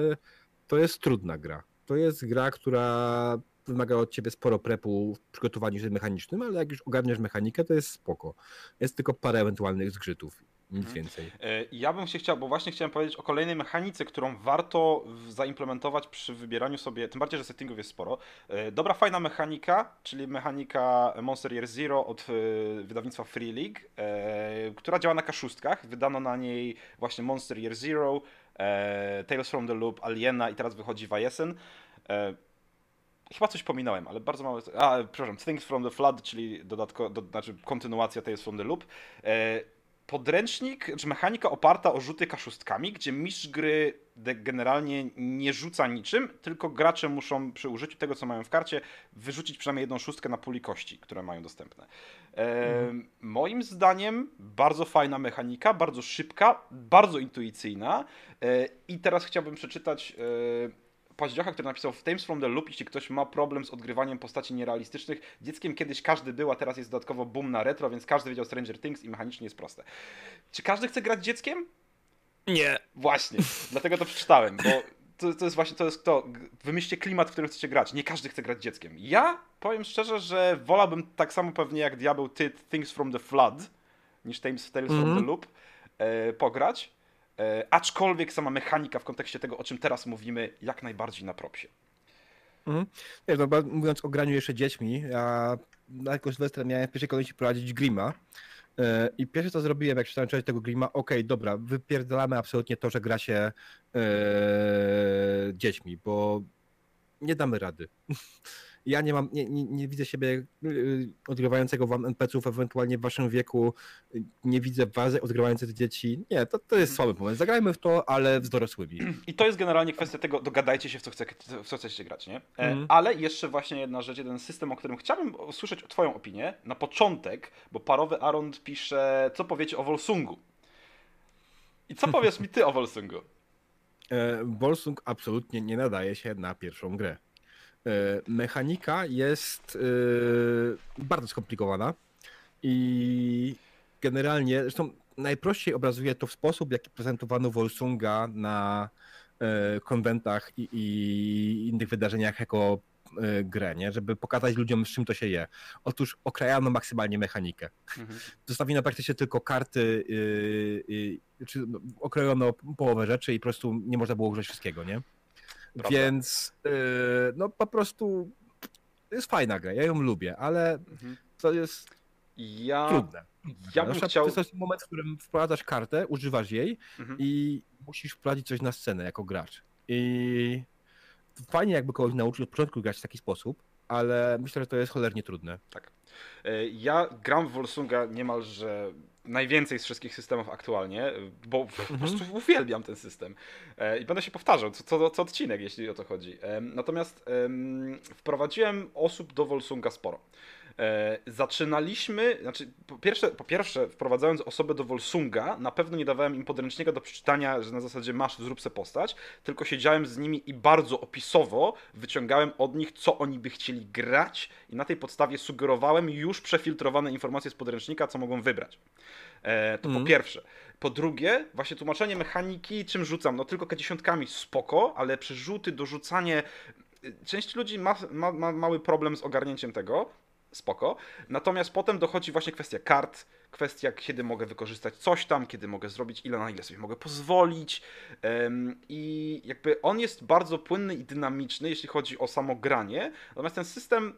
to jest trudna gra. To jest gra, która wymaga od ciebie sporo prepu w przygotowaniu się mechanicznym, ale jak już ogarniesz mechanikę, to jest spoko. Jest tylko parę ewentualnych zgrzytów, nic Mhm. więcej. E, Ja bym się chciał, bo właśnie chciałem powiedzieć o kolejnej mechanice, którą warto zaimplementować przy wybieraniu sobie, tym bardziej, że settingów jest sporo. E, Dobra, fajna mechanika, czyli mechanika Monster Year Zero od e, wydawnictwa Free League, która działa na kaszustkach. Wydano na niej właśnie Monster Year Zero, e, Tales from the Loop, Aliena i teraz wychodzi Vajesen. E, Chyba coś pominąłem, ale bardzo mało. A, przepraszam, Things from the Flood, czyli dodatko, do, znaczy kontynuacja Tales from the Loop. E, podręcznik, czy mechanika oparta o rzuty kaszustkami, gdzie mistrz gry generalnie nie rzuca niczym, tylko gracze muszą przy użyciu tego, co mają w karcie, wyrzucić przynajmniej jedną szóstkę na puli kości, które mają dostępne. Moim zdaniem bardzo fajna mechanika, bardzo szybka, bardzo intuicyjna e, i teraz chciałbym przeczytać e, Paździocha, który napisał w Tales from the Loop, jeśli ktoś ma problem z odgrywaniem postaci nierealistycznych, dzieckiem kiedyś każdy był, a teraz jest dodatkowo boom na retro, więc każdy wiedział Stranger Things i mechanicznie jest proste. Czy każdy chce grać dzieckiem? Nie. Właśnie, dlatego to przeczytałem, bo to, to jest właśnie to jest to. Wymyślcie klimat, w którym chcecie grać. Nie każdy chce grać dzieckiem. Ja powiem szczerze, że wolałbym tak samo pewnie jak Diabeł ty Things from the Flood niż Tales, Tales from Mhm. the Loop e, pograć. E, aczkolwiek sama mechanika w kontekście tego, o czym teraz mówimy, jak najbardziej na propsie. Mhm. No, mówiąc o graniu jeszcze dziećmi, ja jako Sylwestra miałem w pierwszej kolejności prowadzić Grima. E, I pierwsze co zrobiłem, jak czytałem część tego Grima, okej, dobra, wypierdalamy absolutnie to, że gra się e, dziećmi, bo nie damy rady. Ja nie mam, nie, nie, nie widzę siebie y, odgrywającego wam NPC-ów, ewentualnie w waszym wieku, y, nie widzę was odgrywających dzieci. Nie, to, to jest słaby pomysł. Zagrajmy w to, ale z dorosłymi. I to jest generalnie kwestia tego, dogadajcie się w co, chce, w co chcecie grać, nie? Mhm. Ale jeszcze właśnie jedna rzecz, jeden system, o którym chciałbym usłyszeć twoją opinię na początek, bo parowy Arond pisze, co powiecie o Volsungu? I co powiesz mi ty o Volsungu? E, Volsung absolutnie nie nadaje się na pierwszą grę. E, Mechanika jest e, bardzo skomplikowana i generalnie, zresztą najprościej obrazuje to w sposób, jaki prezentowano Volsunga na e, konwentach i, i innych wydarzeniach jako grę, nie? żeby pokazać ludziom, z czym to się je. Otóż okrajano maksymalnie mechanikę zostawiono praktycznie tylko karty, yy, yy, czy no, okrojono połowę rzeczy i po prostu nie można było użyć wszystkiego, nie? Prawda. Więc yy, no po prostu to jest fajna gra, ja ją lubię, ale Mhm. to jest Ja, trudne. ja bym chciał... To jest moment, w którym wprowadzasz kartę, używasz jej Mhm. i musisz wprowadzić coś na scenę jako gracz. I fajnie jakby kogoś nauczyć od początku grać w taki sposób, ale myślę, że to jest cholernie trudne. E, Ja gram w Volsunga niemalże najwięcej z wszystkich systemów aktualnie, bo po Mhm. prostu uwielbiam ten system. E, I będę się powtarzał co, co, co odcinek, jeśli o to chodzi. Em, Natomiast em, wprowadziłem osób do Volsunga sporo. E, Zaczynaliśmy, znaczy po pierwsze, po pierwsze wprowadzając osobę do Volsunga, na pewno nie dawałem im podręcznika do przeczytania, że na zasadzie masz, zrób se postać, tylko siedziałem z nimi i bardzo opisowo wyciągałem od nich, co oni by chcieli grać i na tej podstawie sugerowałem już przefiltrowane informacje z podręcznika, co mogą wybrać. E, to po Mhm. pierwsze. Po drugie, właśnie tłumaczenie mechaniki, czym rzucam? No tylko dziesiątkami spoko, ale przerzuty, dorzucanie. Część ludzi ma, ma, ma mały problem z ogarnięciem tego. Spoko. Natomiast potem dochodzi właśnie kwestia kart, kwestia, kiedy mogę wykorzystać coś tam, kiedy mogę zrobić, ile na ile sobie mogę pozwolić. I jakby on jest bardzo płynny i dynamiczny, jeśli chodzi o samo granie. Natomiast ten system,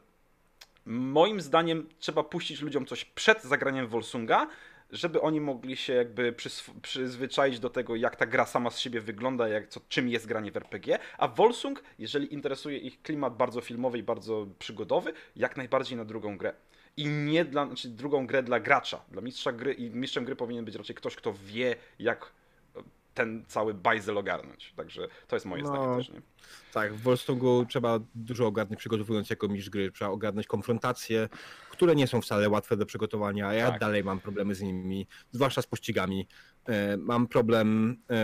moim zdaniem, trzeba puścić ludziom coś przed zagraniem Volsunga, żeby oni mogli się jakby przyzwyczaić do tego, jak ta gra sama z siebie wygląda, jak, co, czym jest granie w RPG. A Volsung, jeżeli interesuje ich klimat bardzo filmowy i bardzo przygodowy, jak najbardziej na drugą grę. I nie dla, znaczy drugą grę dla gracza. Dla mistrza gry i mistrzem gry powinien być raczej ktoś, kto wie, jak ten cały bajzel ogarnąć. Także to jest moje No, zdanie też, nie? Tak, w Wolstongu trzeba dużo ogarnąć przygotowując jako mistrz gry, trzeba ogarnąć konfrontacje, które nie są wcale łatwe do przygotowania, a ja Tak. dalej mam problemy z nimi, zwłaszcza z pościgami. E, Mam problem e,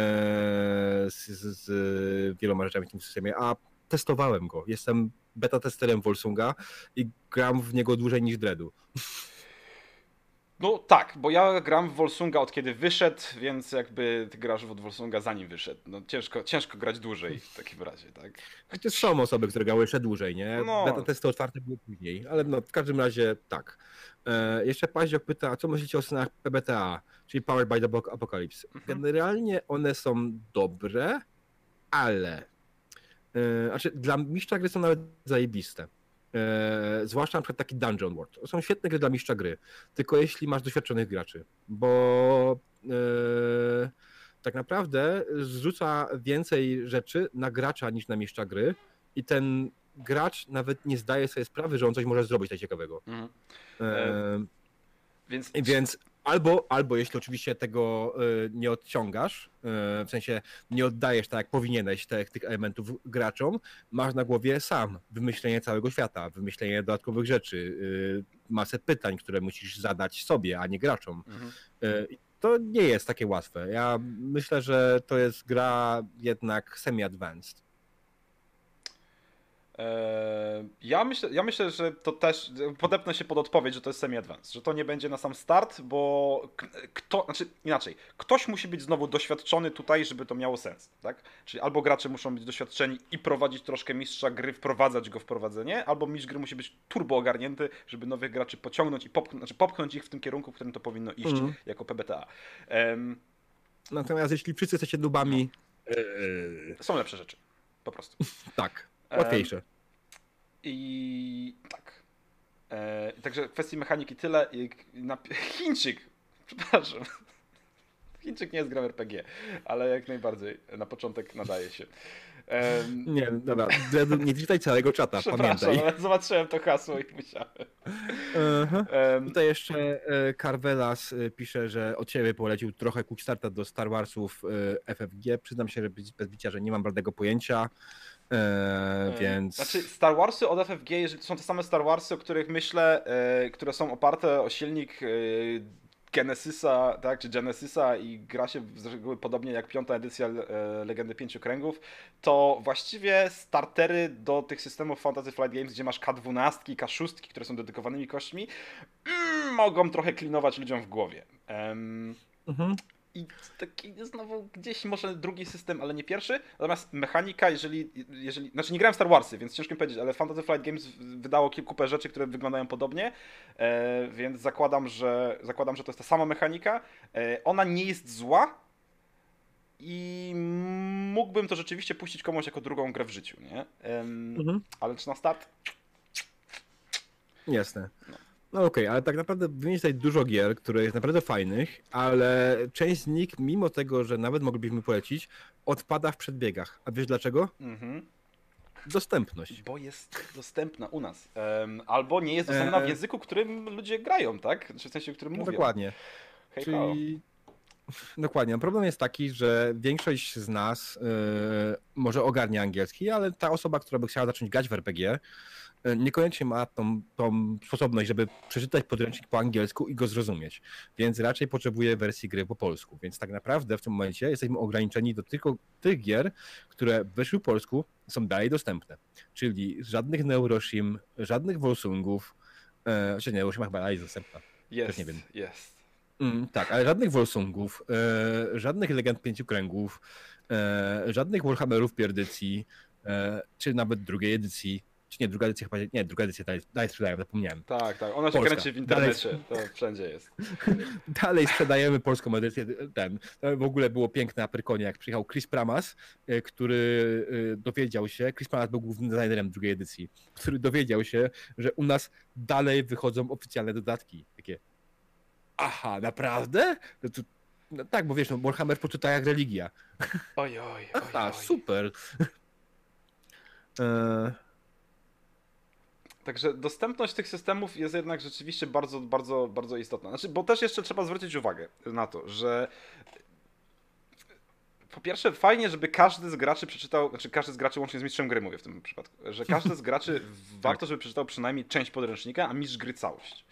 z, z, z wieloma rzeczami w tym systemie, a testowałem go. Jestem beta testerem Volsunga i gram w niego dłużej niż Dreadu. No tak, bo ja gram w Volsunga od kiedy wyszedł, więc jakby ty grasz w Volsunga zanim wyszedł. No ciężko, ciężko grać dłużej w takim razie, tak? Chociaż są osoby, które grały jeszcze dłużej, nie? No. Beta testy otwarte były później, ale no, w każdym razie tak. E, jeszcze Paździok pyta, a co myślicie o scenach PBTA, czyli Powered by the Apocalypse? Mhm. Generalnie one są dobre, ale e, znaczy dla mistrza gry są nawet zajebiste. E, zwłaszcza na przykład taki Dungeon World. To są świetne gry dla mistrza gry, tylko jeśli masz doświadczonych graczy, bo e, tak naprawdę zrzuca więcej rzeczy na gracza niż na mistrza gry i ten gracz nawet nie zdaje sobie sprawy, że on coś może zrobić tak ciekawego. Mhm. E, Więc, więc albo, albo jeśli oczywiście tego e, nie odciągasz, e, w sensie nie oddajesz tak jak powinieneś te, tych elementów graczom, masz na głowie sam wymyślenie całego świata, wymyślenie dodatkowych rzeczy, e, masę pytań, które musisz zadać sobie, a nie graczom. mhm. To nie jest takie łatwe. Ja myślę, że to jest gra jednak semi-advanced. Eee, Ja myślę, ja myślę, że to też podepnę się pod odpowiedź, że to jest semi-advanced, że to nie będzie na sam start, bo kto, znaczy inaczej, ktoś musi być znowu doświadczony tutaj, żeby to miało sens, tak? Czyli albo gracze muszą być doświadczeni i prowadzić troszkę mistrza gry, wprowadzać go w prowadzenie, albo mistrz gry musi być turbo ogarnięty, żeby nowych graczy pociągnąć i popchnąć, znaczy popchnąć ich w tym kierunku, w którym to powinno iść Mhm. jako PBTA. Em, Natomiast jeśli wszyscy jesteście dubami, e, są lepsze rzeczy, po prostu. tak, łatwiejsze. I tak. E, także w kwestii mechaniki tyle. Chińczyk, przepraszam. Chińczyk nie jest gram RPG, ale jak najbardziej na początek nadaje się. Em, Nie, dobra, nie czytaj całego czata, pamiętaj. ale zobaczyłem to hasło i musiałem. Em, Tutaj jeszcze e, Carvelas e, pisze, że od siebie polecił trochę Quickstarta do Star Warsów FFG. Przyznam się, że bez bez bicia, że nie mam bladego pojęcia, e, E, więc... Znaczy, Star Warsy od FFG, jeżeli to są te same Star Warsy, o których myślę, e, które są oparte o silnik e, Genesisa, tak, czy Genesisa i gra się z reguły podobnie jak piąta edycja e, Legendy Pięciu Kręgów, to właściwie startery do tych systemów Fantasy Flight Games, gdzie masz K12, K6, które są dedykowanymi kośćmi, mm, mogą trochę klinować ludziom w głowie. Mhm. I taki znowu gdzieś może drugi system, ale nie pierwszy. Natomiast mechanika, jeżeli, jeżeli. Znaczy nie grałem w Star Warsy, więc ciężko mi powiedzieć, ale Fantasy Flight Games wydało kilku rzeczy, które wyglądają podobnie. E, więc zakładam, że zakładam, że to jest ta sama mechanika. E, ona nie jest zła. I mógłbym to rzeczywiście puścić komuś jako drugą grę w życiu, nie? Mhm. ale czy na start? Jasne. No okej, ale tak naprawdę wymienić tutaj dużo gier, które jest naprawdę fajnych, ale część z nich, mimo tego, że nawet moglibyśmy polecić, odpada w przedbiegach. A wiesz dlaczego? Mhm. Dostępność. Bo jest dostępna u nas. Em, albo nie jest dostępna w E, języku, którym ludzie grają, tak? Czy w sensie, którym No mówią. dokładnie. Hej. Czyli dokładnie. Problem jest taki, że większość z nas e, może ogarnia angielski, ale ta osoba, która by chciała zacząć grać w RPG, niekoniecznie ma tą, tą sposobność, żeby przeczytać podręcznik po angielsku i go zrozumieć. Więc raczej potrzebuje wersji gry po polsku. Więc tak naprawdę w tym momencie jesteśmy ograniczeni do tylko tych gier, które wyszły po polsku, są dalej dostępne. Czyli żadnych Neuroshim, żadnych Volsungów, e, znaczy nie, Neuroshima chyba dalej jest dostępna. Jest, nie wiem. jest. Mm, tak, ale żadnych Volsungów, e, żadnych Legend Pięciu Kręgów, e, żadnych Warhammerów pierwszej edycji, e, czy nawet drugiej edycji, czy nie, druga edycja chyba, nie, druga edycja dalej, dalej sprzedają, zapomniałem. Tak, tak. Ona się Polska. kręci w internecie. To wszędzie jest. Dalej sprzedajemy polską edycję, ten, w ogóle było piękne na Pyrkonie, jak przyjechał Chris Pramas, e, który e, dowiedział się, Chris Pramas był głównym designerem drugiej edycji, który dowiedział się, że u nas dalej wychodzą oficjalne dodatki, takie aha, naprawdę? No to, no tak, bo wiesz, no Warhammer poczyta jak religia. Oj, oj, oj, Aha, oj. super. E, Także dostępność tych systemów jest jednak rzeczywiście bardzo, bardzo, bardzo istotna. Znaczy, bo też jeszcze trzeba zwrócić uwagę na to, że po pierwsze fajnie, żeby każdy z graczy przeczytał, znaczy każdy z graczy łącznie z mistrzem gry mówię w tym przypadku, że każdy z graczy warto, żeby przeczytał przynajmniej część podręcznika, a mistrz gry całość.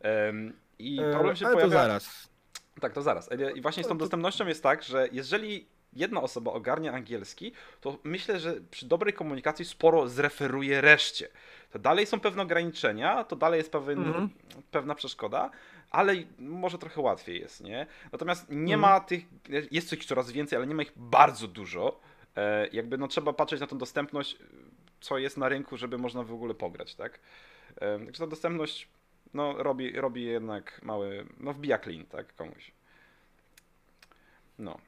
Em, I problem się ale pojawia... to zaraz. Tak, to zaraz. I właśnie z tą No dostępnością jest tak, że jeżeli jedna osoba ogarnia angielski, to myślę, że przy dobrej komunikacji sporo zreferuje reszcie. To dalej są pewne ograniczenia, to dalej jest pewien, Mhm. pewna przeszkoda, ale może trochę łatwiej jest, nie? Natomiast nie Mhm. ma tych, jest ich coraz więcej, ale nie ma ich bardzo dużo. E, jakby no trzeba patrzeć na tą dostępność, co jest na rynku, żeby można w ogóle pograć, tak? E, także ta dostępność no, robi, robi jednak mały, no wbija clean, tak, komuś. No.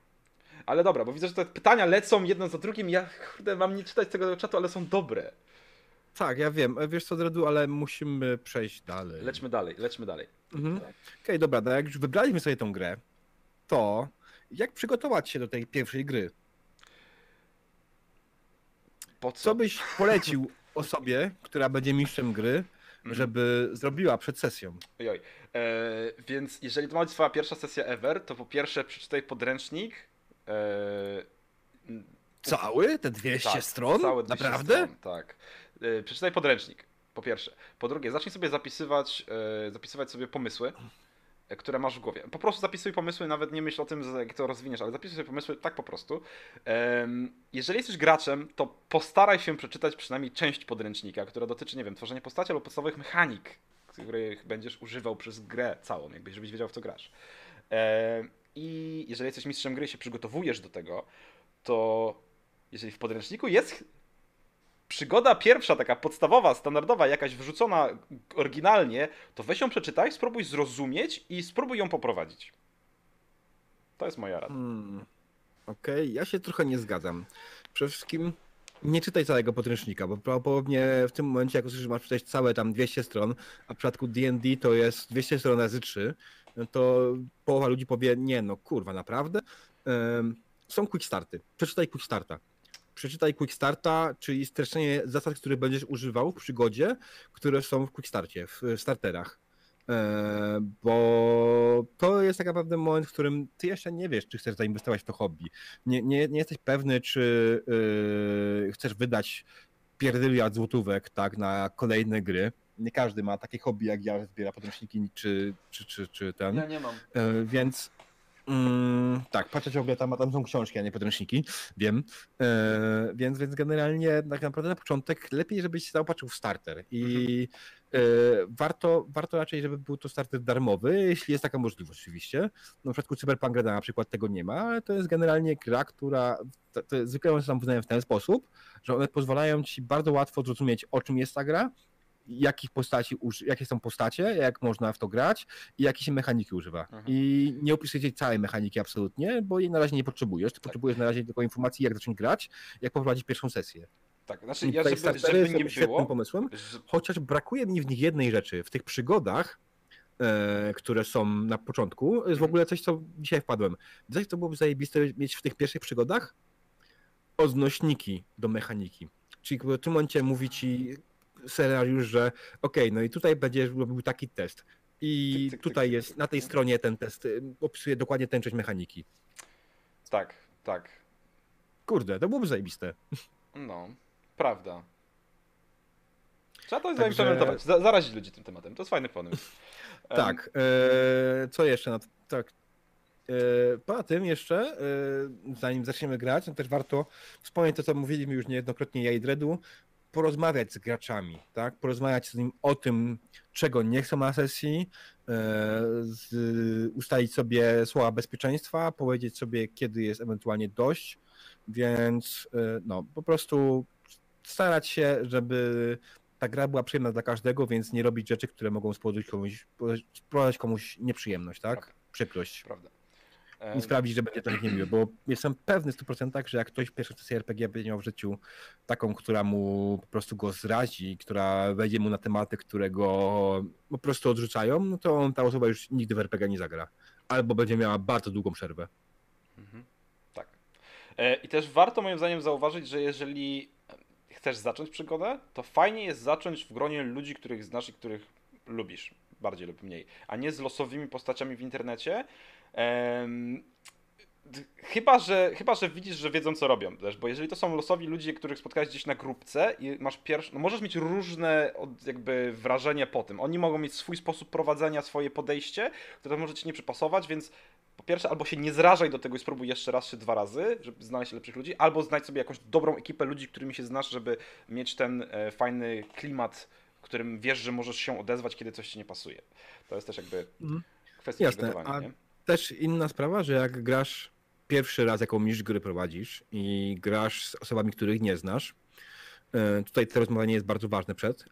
Ale dobra, bo widzę, że te pytania lecą jedno za drugim. Ja, kurde, mam nie czytać tego czatu, ale są dobre. Tak, ja wiem. Wiesz co, Dredu, ale musimy przejść dalej. Lećmy dalej, lećmy dalej. Mhm. Okej, dobra, no jak już wybraliśmy sobie tą grę, to jak przygotować się do tej pierwszej gry? Po co? Co byś polecił osobie, która będzie mistrzem gry, Mhm. żeby zrobiła przed sesją? Ojoj. E, więc jeżeli to ma być twoja pierwsza sesja ever, to po pierwsze przeczytaj podręcznik. E, Cały? Te 200 tak, stron? Całe 200 Naprawdę? Stron, tak. E, przeczytaj podręcznik, po pierwsze. Po drugie, zacznij sobie zapisywać, e, zapisywać sobie pomysły, które masz w głowie. Po prostu zapisuj pomysły, nawet nie myśl o tym, jak to rozwiniesz, ale zapisuj sobie pomysły tak po prostu. Jeżeli jesteś graczem, to postaraj się przeczytać przynajmniej część podręcznika, która dotyczy, nie wiem, tworzenia postaci albo podstawowych mechanik, których będziesz używał przez grę całą, jakby, żebyś wiedział, w co grasz. I jeżeli jesteś mistrzem gry i się przygotowujesz do tego, to jeżeli w podręczniku jest przygoda pierwsza, taka podstawowa, standardowa, jakaś wrzucona oryginalnie, to weź ją przeczytaj, spróbuj zrozumieć i spróbuj ją poprowadzić. To jest moja rada. Hmm. Okej, ja się trochę nie zgadzam. Przede wszystkim nie czytaj całego podręcznika, bo prawdopodobnie w tym momencie, jak usłyszysz, masz przeczytać całe tam 200 stron, a w przypadku D&D to jest 200 stron razy 3, no to połowa ludzi powie, nie no kurwa, naprawdę? Są quick starty. Przeczytaj quick starta. Przeczytaj quick starta, czyli streszczenie zasad, które będziesz używał w przygodzie, które są w quick starcie, w starterach. Bo to jest tak naprawdę moment, w którym ty jeszcze nie wiesz, czy chcesz zainwestować w to hobby. Nie, nie, nie jesteś pewny, czy yy, chcesz wydać pierdyliard złotówek tak, na kolejne gry. Nie każdy ma takie hobby jak ja, że zbiera podręczniki czy, czy, czy, czy ten. Ja nie mam. E, więc mm, tak, patrzę ciągle tam, a tam są książki, a nie podręczniki, wiem. E, więc, więc generalnie tak naprawdę na początek lepiej, żebyś się zaopatrzył w starter i e, warto, warto raczej, żeby był to starter darmowy, jeśli jest taka możliwość oczywiście. No, w przypadku Cyberpunk na przykład tego nie ma, ale to jest generalnie gra, która to, to zwykle są wyznają w ten sposób, że one pozwalają ci bardzo łatwo zrozumieć o czym jest ta gra, jakich postaci, jakie są postacie, jak można w to grać i jakie się mechaniki używa. Mhm. I nie opisuję ci całej mechaniki absolutnie, bo jej na razie nie potrzebujesz. Ty potrzebujesz na razie tylko informacji, jak zacząć grać, jak poprowadzić pierwszą sesję. Tak, znaczy I ja, żeby, startery żeby nie było, pomysłem, chociaż brakuje mi w nich jednej rzeczy. W tych przygodach, e, które są na początku, jest w ogóle coś, co dzisiaj wpadłem. Coś, co byłoby zajebiste mieć w tych pierwszych przygodach? Odnośniki do mechaniki. Czyli w tym momencie mówi ci scenariusz, że okej, no i tutaj będziesz robił taki test. I Cyk, cyk, tutaj cyk, jest, na tej stronie ten test y, opisuje dokładnie tę część mechaniki. Tak, tak. Kurde, to byłoby zajebiste. No, prawda. Trzeba to Także- zaimplementować, za, zarazić ludzi tym tematem. To jest fajny pomysł. Tak, e, co jeszcze? No, tak. E, poza tym jeszcze, e, zanim zaczniemy grać, no też warto wspomnieć to, co mówiliśmy już niejednokrotnie ja i Dredu, porozmawiać z graczami, tak? Porozmawiać z nim o tym, czego nie chcą na sesji, e, z, ustalić sobie słowa bezpieczeństwa, powiedzieć sobie, kiedy jest ewentualnie dość, więc e, no, po prostu starać się, żeby ta gra była przyjemna dla każdego, więc nie robić rzeczy, które mogą spowodować komuś, spowodować komuś nieprzyjemność, tak? Prawda. Przykrość. Prawda. I sprawić, że będzie to niemiłe, bo jestem pewny w 100%, że jak ktoś pierwszy sesję RPG będzie miał w życiu taką, która mu po prostu go zrazi, która wejdzie mu na tematy, które go po prostu odrzucają, no to ta osoba już nigdy w RPG nie zagra. Albo będzie miała bardzo długą przerwę. Mhm. Tak. E, I też warto moim zdaniem zauważyć, że jeżeli chcesz zacząć przygodę, to fajnie jest zacząć w gronie ludzi, których znasz i których lubisz, bardziej lub mniej, a nie z losowymi postaciami w internecie. Chyba że, chyba, że widzisz, że wiedzą, co robią też, bo jeżeli to są losowi ludzie, których spotkałeś gdzieś na grupce i masz pierwsze, no możesz mieć różne jakby wrażenie po tym. Oni mogą mieć swój sposób prowadzenia, swoje podejście, które może ci nie przypasować, więc po pierwsze, albo się nie zrażaj do tego i spróbuj jeszcze raz czy dwa razy, żeby znaleźć lepszych ludzi, albo znajdź sobie jakąś dobrą ekipę ludzi, którymi się znasz, żeby mieć ten e, fajny klimat, w którym wiesz, że możesz się odezwać, kiedy coś ci nie pasuje. To jest też jakby Mhm. kwestia Jasne, przygotowania, a- nie? Też inna sprawa, że jak grasz pierwszy raz jakąś gry prowadzisz i grasz z osobami, których nie znasz, e, tutaj to rozmawianie jest bardzo ważne przed.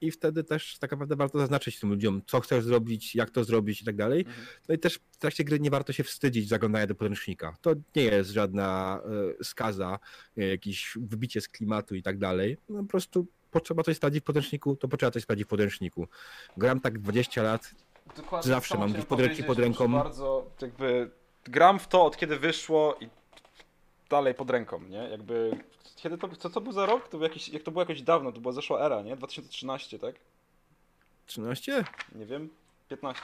I wtedy też tak naprawdę warto zaznaczyć tym ludziom, co chcesz zrobić, jak to zrobić i tak dalej. Mhm. No i też w trakcie gry nie warto się wstydzić zaglądania do podręcznika. To nie jest żadna e, skaza, e, jakieś wybicie z klimatu i tak dalej. No po prostu potrzeba coś sprawdzić w podręczniku, to potrzeba coś sprawdzić w podręczniku. Gram tak 20 lat, Dokładnie Zawsze to mam gdzieś podręcznik pod ręką. Bardzo jakby gram w to od kiedy wyszło i dalej pod ręką, nie? Jakby kiedy to, co to był za rok? To był jakiś, jak to było jakoś dawno, to była zeszła era, nie? 2013, tak? 13? Nie wiem, 15.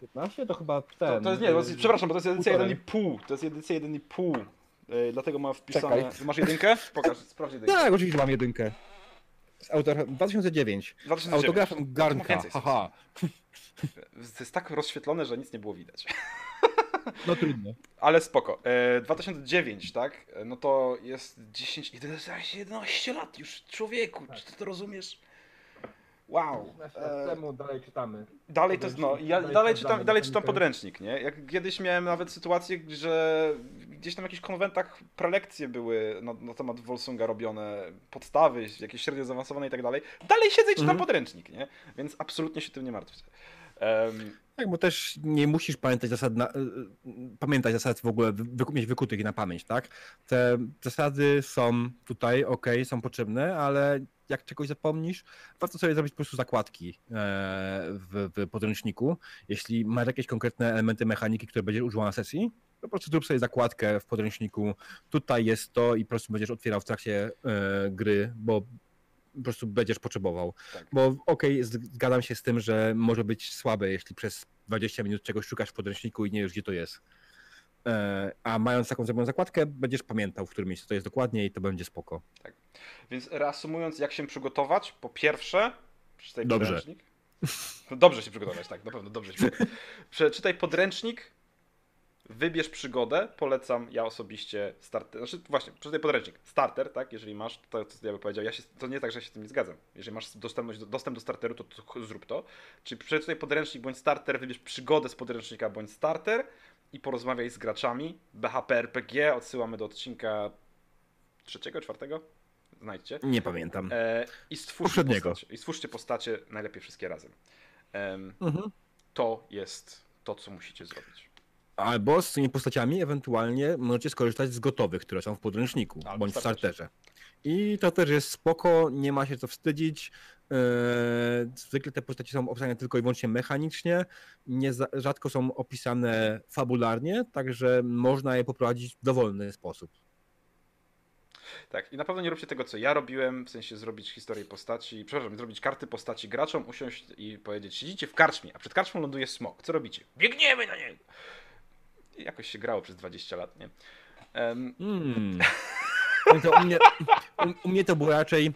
15 to chyba To, ten. to jest, nie, to jest, przepraszam, bo to jest edycja półtorej. 1,5. To jest edycja 1,5. Yy, dlatego mam wpisane. Czekaj. Masz jedynkę? Pokaż, sprawdź jedynkę. Tak, oczywiście mam jedynkę. Z autor... 2009. 2009. Autografem Garnka. Haha. To jest tak rozświetlone, że nic nie było widać. No trudno. Ale spoko. E, 2009, tak? E, No to jest 10, 11, 11 lat już, człowieku. Czy ty to rozumiesz? Wow. Temu dalej czytamy. Dalej to no, ja dalej czytam, dalej czytam podręcznik, nie? Jak kiedyś miałem nawet sytuację, że gdzieś tam w jakichś konwentach prelekcje były na, na temat Wolsunga robione, podstawy, jakieś średnio zaawansowane i tak dalej. Dalej siedzę i czytam Mhm. podręcznik, nie? Więc absolutnie się tym nie martwcie. Em, Tak, bo też nie musisz pamiętać zasad, na, y, y, pamiętać zasad w ogóle, wy, mieć wykutych na pamięć, tak? Te zasady są tutaj, ok, są potrzebne, ale jak czegoś zapomnisz, warto sobie zrobić po prostu zakładki e, w, w podręczniku. Jeśli masz jakieś konkretne elementy mechaniki, które będziesz używał na sesji, to po prostu zrób sobie zakładkę w podręczniku. Tutaj jest to i po prostu będziesz otwierał w trakcie e, gry, bo po prostu będziesz potrzebował. Tak. Bo okej, zgadzam się z tym, że może być słabe, jeśli przez 20 minut czegoś szukasz w podręczniku i nie wiesz, gdzie to jest. E, A mając taką zrobioną zakładkę, będziesz pamiętał, w którym miejscu to jest dokładnie i to będzie spoko. Więc reasumując, jak się przygotować, po pierwsze, przeczytaj Dobrze. podręcznik. Dobrze się przygotować, tak, na pewno dobrze się przygotować. Przeczytaj podręcznik, wybierz przygodę, polecam ja osobiście starter, znaczy właśnie, przeczytaj podręcznik, starter, tak, jeżeli masz, to, to ja bym powiedział, ja się, to nie tak, że się z tym nie zgadzam. Jeżeli masz dostępność, do, dostęp do starteru, to, to zrób to. Czyli przeczytaj podręcznik bądź starter, wybierz przygodę z podręcznika bądź starter i porozmawiaj z graczami. BHP RPG, odsyłamy do odcinka trzeciego, czwartego? Znajdźcie. Nie pamiętam. E, I stwórzcie postacie. I stwórzcie postacie najlepiej wszystkie razem. Em, Mhm. to jest to, co musicie zrobić. Albo z tymi postaciami ewentualnie możecie skorzystać z gotowych, które są w podręczniku Albo bądź w starterze. I to też jest spoko, nie ma się co wstydzić. Eee, Zwykle te postacie są opisane tylko i wyłącznie mechanicznie, nie za, rzadko są opisane fabularnie, także można je poprowadzić w dowolny sposób. Tak, i na pewno nie róbcie tego, co ja robiłem, w sensie zrobić historię postaci, przepraszam, zrobić karty postaci graczom, usiąść i powiedzieć, siedzicie w karczmie, a przed karczmą ląduje smok, co robicie? Biegniemy na niego! Jakoś się grało przez 20 lat, nie? Um. To u, mnie, u, u mnie to było raczej,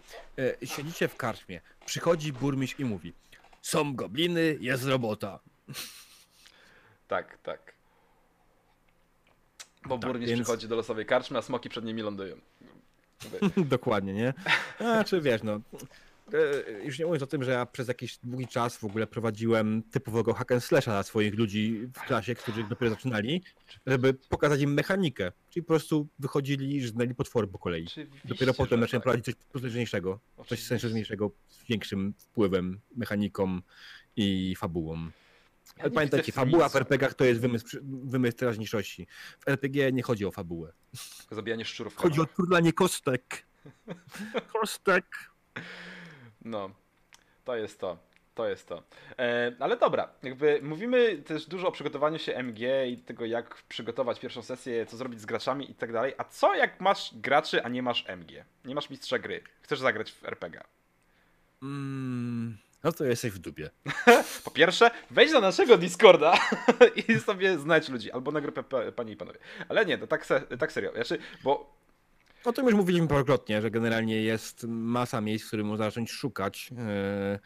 e, siedzicie w karczmie, przychodzi burmistrz i mówi, są gobliny, jest robota. tak, tak. Bo Tak, burmistrz więc- przychodzi do losowej karczmy, a smoki przed nimi lądują. Dokładnie, nie? A czy wiesz, no. E, Już nie mówiąc o tym, że ja przez jakiś długi czas w ogóle prowadziłem typowego hack and slasha dla swoich ludzi w klasie, którzy dopiero zaczynali, żeby pokazać im mechanikę. Czyli po prostu wychodzili i żnęli potwory po kolei. Oczywiście, Dopiero potem zacząłem tak. prowadzić coś potężniejszego, coś sensowniejszego, z większym wpływem, mechaniką i fabułą. Ja Ale nie pamiętajcie, fabuła w nic. RPG to jest wymysł, wymysł teraźniejszości. W RPG nie chodzi o fabułę. Zabijanie szczurów. Chodzi o turlanie kostek. Kostek. No, to jest to. To jest to. E, ale dobra, jakby mówimy też dużo o przygotowaniu się MG i tego, jak przygotować pierwszą sesję, co zrobić z graczami i tak dalej. A co jak masz graczy, a nie masz MG? Nie masz mistrza gry. Chcesz zagrać w RPG. Mm, no to jesteś w dupie. Po pierwsze, wejdź na naszego Discorda i sobie znajdź ludzi. Albo na grupę pa- panie i panowie. Ale nie, to tak, se, tak serio. Znaczy, bo O tym już mówiliśmy parokrotnie, że generalnie jest masa miejsc, w których można zacząć szukać e,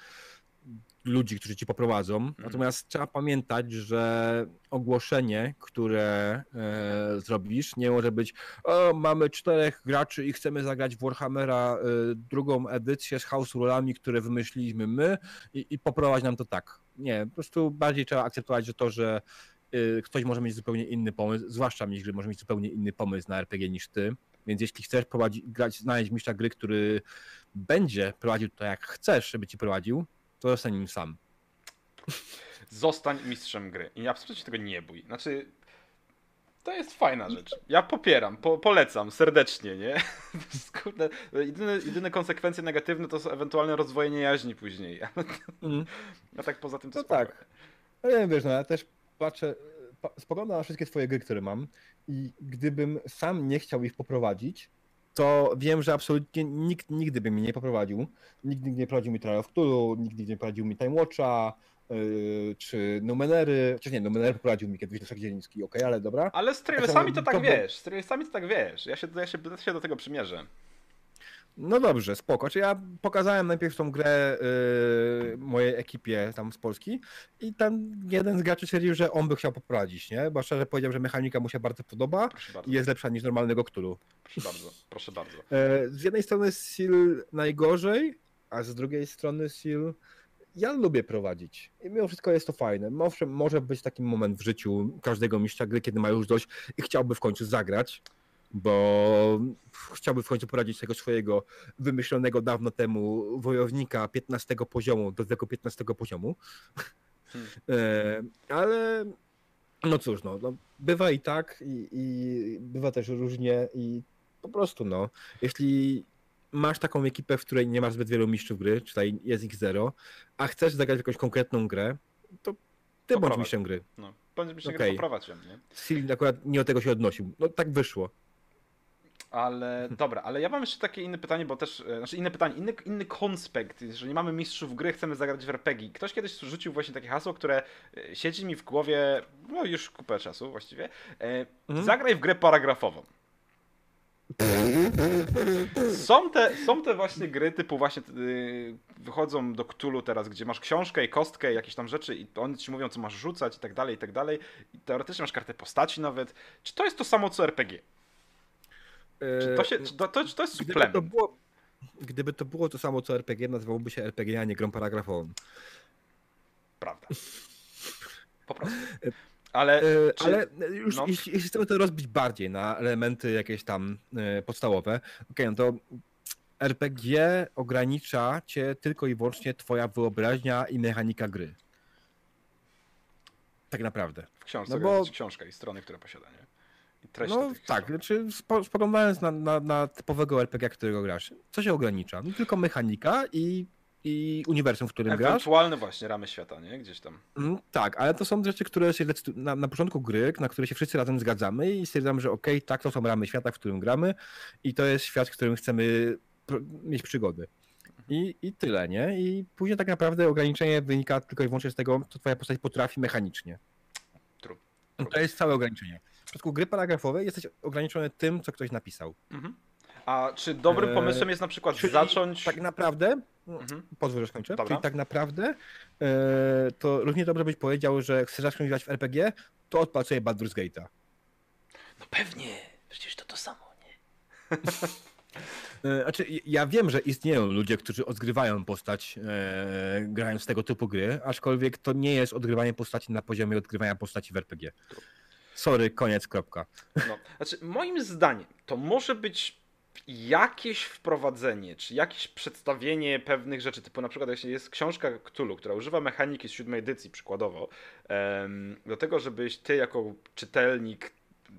ludzi, którzy ci poprowadzą. Natomiast trzeba pamiętać, że ogłoszenie, które e, zrobisz, nie może być o, mamy czterech graczy i chcemy zagrać w Warhammera e, drugą edycję z house rulami, które wymyśliliśmy my i, i poprowadź nam to tak. Nie, po prostu bardziej trzeba akceptować, że to, że ktoś może mieć zupełnie inny pomysł, zwłaszcza mistrz gry może mieć zupełnie inny pomysł na RPG niż ty. Więc jeśli chcesz prowadzić, grać, znaleźć mistrza gry, który będzie prowadził to jak chcesz, żeby ci prowadził, to zostań nim sam. zostań mistrzem gry. I absolutnie się tego nie bój. Znaczy, to jest fajna rzecz. Ja popieram, po, polecam serdecznie, nie? Kurde, jedyne, jedyne konsekwencje negatywne to są ewentualne rozwojenie jaźni później. A tak poza tym to No spoko. tak. No nie wiesz, no ja też patrzę, pa, spoglądam na wszystkie twoje gry, które mam i gdybym sam nie chciał ich poprowadzić, to wiem, że absolutnie nikt nigdy by mnie nie poprowadził. Nikt nigdy nie prowadził mi Trial of Cthulhu, nikt nigdy nie prowadził mi Time Watcha, yy, czy Numenery, chociaż nie, Numenery poprowadził mi kiedyś Leszek Zieliński, okej, ale dobra. Ale z trailsami to tak wiesz, z trailsami to tak wiesz. Ja się, ja się, ja się do tego przymierzę. No dobrze, spoko. Czy ja pokazałem najpierw tą grę yy, mojej ekipie tam z Polski i tam jeden z graczy stwierdził, że on by chciał poprowadzić, nie? Bo szczerze powiedział, że mechanika mu się bardzo podoba bardzo. i jest lepsza niż normalnego Cthulhu. Proszę bardzo, proszę bardzo. E, Z jednej strony Seal najgorzej, a z drugiej strony Seal ja lubię prowadzić. I mimo wszystko jest to fajne. Owszem, może być taki moment w życiu każdego mistrza gry, kiedy ma już dość i chciałby w końcu zagrać, bo chciałby w końcu poradzić tego swojego wymyślonego dawno temu wojownika 15 poziomu do tego 15 poziomu. Hmm. E, Ale no cóż, no, no bywa i tak i, i bywa też różnie i po prostu no, jeśli masz taką ekipę, w której nie masz zbyt wielu mistrzów gry, czy tutaj jest ich zero, a chcesz zagrać w jakąś konkretną grę, to ty bądź Poprowadź. mistrzem gry. No, się Okej. okay. poprowadź ją, nie? Sil akurat nie o tego się odnosił. No tak wyszło. Ale dobra, ale ja mam jeszcze takie inne pytanie, bo też, e, znaczy inne pytanie, inny, inny konspekt, jeżeli mamy mistrzów gry, chcemy zagrać w RPG. Ktoś kiedyś rzucił właśnie takie hasło, które e, siedzi mi w głowie, no już kupę czasu właściwie. E, Mhm. Zagraj w grę paragrafową. Są te, są te właśnie gry typu właśnie yy, wychodzą do Cthulhu teraz, gdzie masz książkę i kostkę, jakieś tam rzeczy i oni ci mówią, co masz rzucać i tak dalej, i tak dalej. I teoretycznie masz kartę postaci nawet. Czy to jest to samo co RPG? Czy to, się, czy to, to, czy to jest Gdyby suplement? to, było, gdyby to było to samo co RPG, nazywałoby się RPG, a nie grą paragrafową. Prawda. Po prostu. Ale, E, czy- Ale już no. jeśli, jeśli chcemy to rozbić bardziej na elementy jakieś tam e, podstawowe, okej, no to RPG ogranicza cię tylko i wyłącznie twoja wyobraźnia i mechanika gry. Tak naprawdę. w książce no bo... bo- książka i strony, które posiada, nie? Treść No tak, znaczy spo, spoglądając na, na, na typowego RPG, którego grasz, co się ogranicza? No, tylko mechanika i i uniwersum, w którym grasz. Ewentualne właśnie ramy świata, nie? Gdzieś tam. Mm, tak, ale to są rzeczy, które się na, na początku gry, na które się wszyscy razem zgadzamy i stwierdzamy, że okej, okay, tak, to są ramy świata, w którym gramy i to jest świat, w którym chcemy mieć przygody. I, I tyle, nie? I później tak naprawdę ograniczenie wynika tylko i wyłącznie z tego, co twoja postać potrafi mechanicznie. True. To jest całe ograniczenie. W przypadku gry paragrafowej jesteś ograniczony tym, co ktoś napisał. Mhm. A czy dobrym e, pomysłem jest na przykład Czyli zacząć. Tak naprawdę, mhm. pozwól, że skończę. Dobra. Czyli tak naprawdę e, to równie dobrze byś powiedział, że chcesz zacząć grać w RPG, to odpal sobie Baldur's Gate'a. No pewnie, przecież to to samo, nie? E, znaczy, ja wiem, że istnieją ludzie, którzy odgrywają postać e, grając tego typu gry, aczkolwiek to nie jest odgrywanie postaci na poziomie odgrywania postaci w RPG. Sorry, koniec, kropka. No, znaczy, moim zdaniem to może być jakieś wprowadzenie, czy jakieś przedstawienie pewnych rzeczy, typu na przykład jeśli jest książka Cthulhu, która używa mechaniki z siódmej edycji przykładowo, do tego, żebyś ty jako czytelnik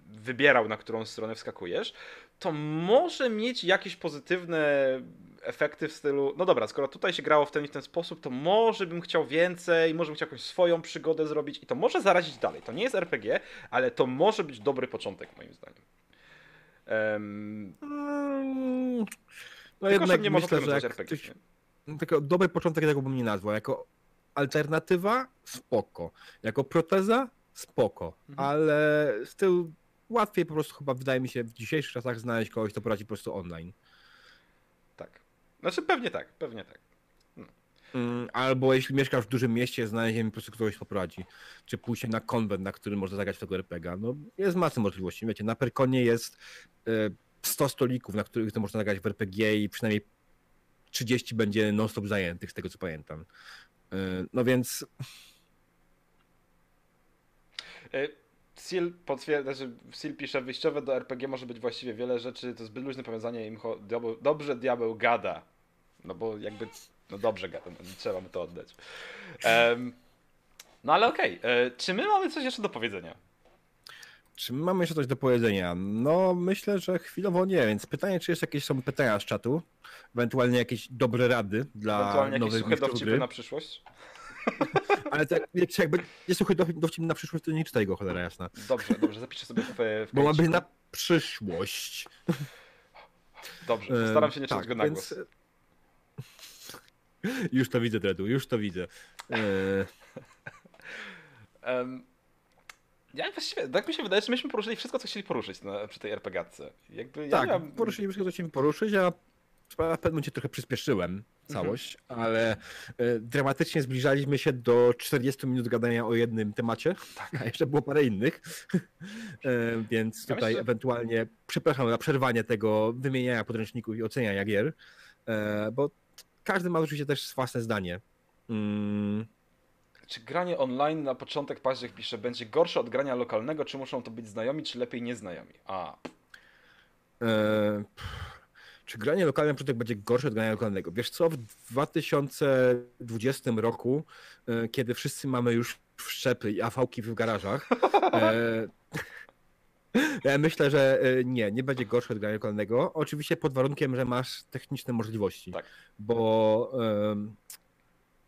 wybierał, na którą stronę wskakujesz, to może mieć jakieś pozytywne efekty w stylu, no dobra, skoro tutaj się grało w ten i ten sposób, to może bym chciał więcej, może bym chciał jakąś swoją przygodę zrobić i to może zarazić dalej. To nie jest RPG, ale to może być dobry początek moim zdaniem. Um, no tylko, jednak nie myślę, że RPG. Tylko dobry początek tego bym nie nazwał. Jako alternatywa spoko. Jako proteza spoko. Mhm. Ale styl łatwiej po prostu chyba wydaje mi się w dzisiejszych czasach znaleźć kogoś, kto poradzi po prostu online. Tak. Znaczy pewnie tak, pewnie tak. No. Mm, albo jeśli mieszkasz w dużym mieście, znaleziemy po prostu kogoś poprowadzi. Czy pójść na konwent, na którym można zagrać w tego RPGa. No jest masa możliwości. Wiecie, na Perkonie jest 100 e, stolików, na których to można zagrać w RPG i przynajmniej 30 będzie non-stop zajętych, z tego co pamiętam. E, no więc... E, Seal potwierdza, że Seal pisze, wyjściowe do RPG może być właściwie wiele rzeczy, to zbyt luźne powiązanie im diabeł, dobrze diabeł gada. No bo jakby, no dobrze gada, no, trzeba mu to oddać. Um, no ale okej, okay. E, czy my mamy coś jeszcze do powiedzenia? Czy my mamy jeszcze coś do powiedzenia? No myślę, że chwilowo nie, więc pytanie, czy jeszcze jakieś są pytania z czatu? Ewentualnie jakieś dobre rady dla Ewentualnie nowych jakieś suche dowcipy na przyszłość? Ale tak, jakby nie słuchaj dowcip na przyszłość, to nie czytaj go, cholera jasna. Dobrze, dobrze, zapiszę sobie w, w Bo ma być na przyszłość. Dobrze, postaram się nie czytać tak, go na więc... głos. Już to widzę, Dredu, już to widzę. um, ja właściwie, tak mi się wydaje, że myśmy poruszyli wszystko, co chcieli poruszyć na, przy tej RPGatce. Jakby tak, ja poruszyliśmy wszystko, co chcieliśmy poruszyć, a na pewno momencie trochę przyspieszyłem całość, mhm. ale y, dramatycznie zbliżaliśmy się do 40 minut gadania o jednym temacie, tak. a jeszcze było parę innych, y, więc tutaj ja ewentualnie przepraszam za przerwanie tego wymieniania podręczników i oceniania gier, y, bo każdy ma oczywiście też własne zdanie. Mm. Czy granie online na początek październik pisze będzie gorsze od grania lokalnego, czy muszą to być znajomi, czy lepiej nieznajomi? A. E, czy granie lokalne na początek będzie gorsze od grania lokalnego? Wiesz co, w 2020 roku, e, kiedy wszyscy mamy już wszczepy i afałki w garażach, e, ja myślę, że e, nie, nie będzie gorsze od grania lokalnego. Oczywiście pod warunkiem, że masz techniczne możliwości. Tak. Bo um,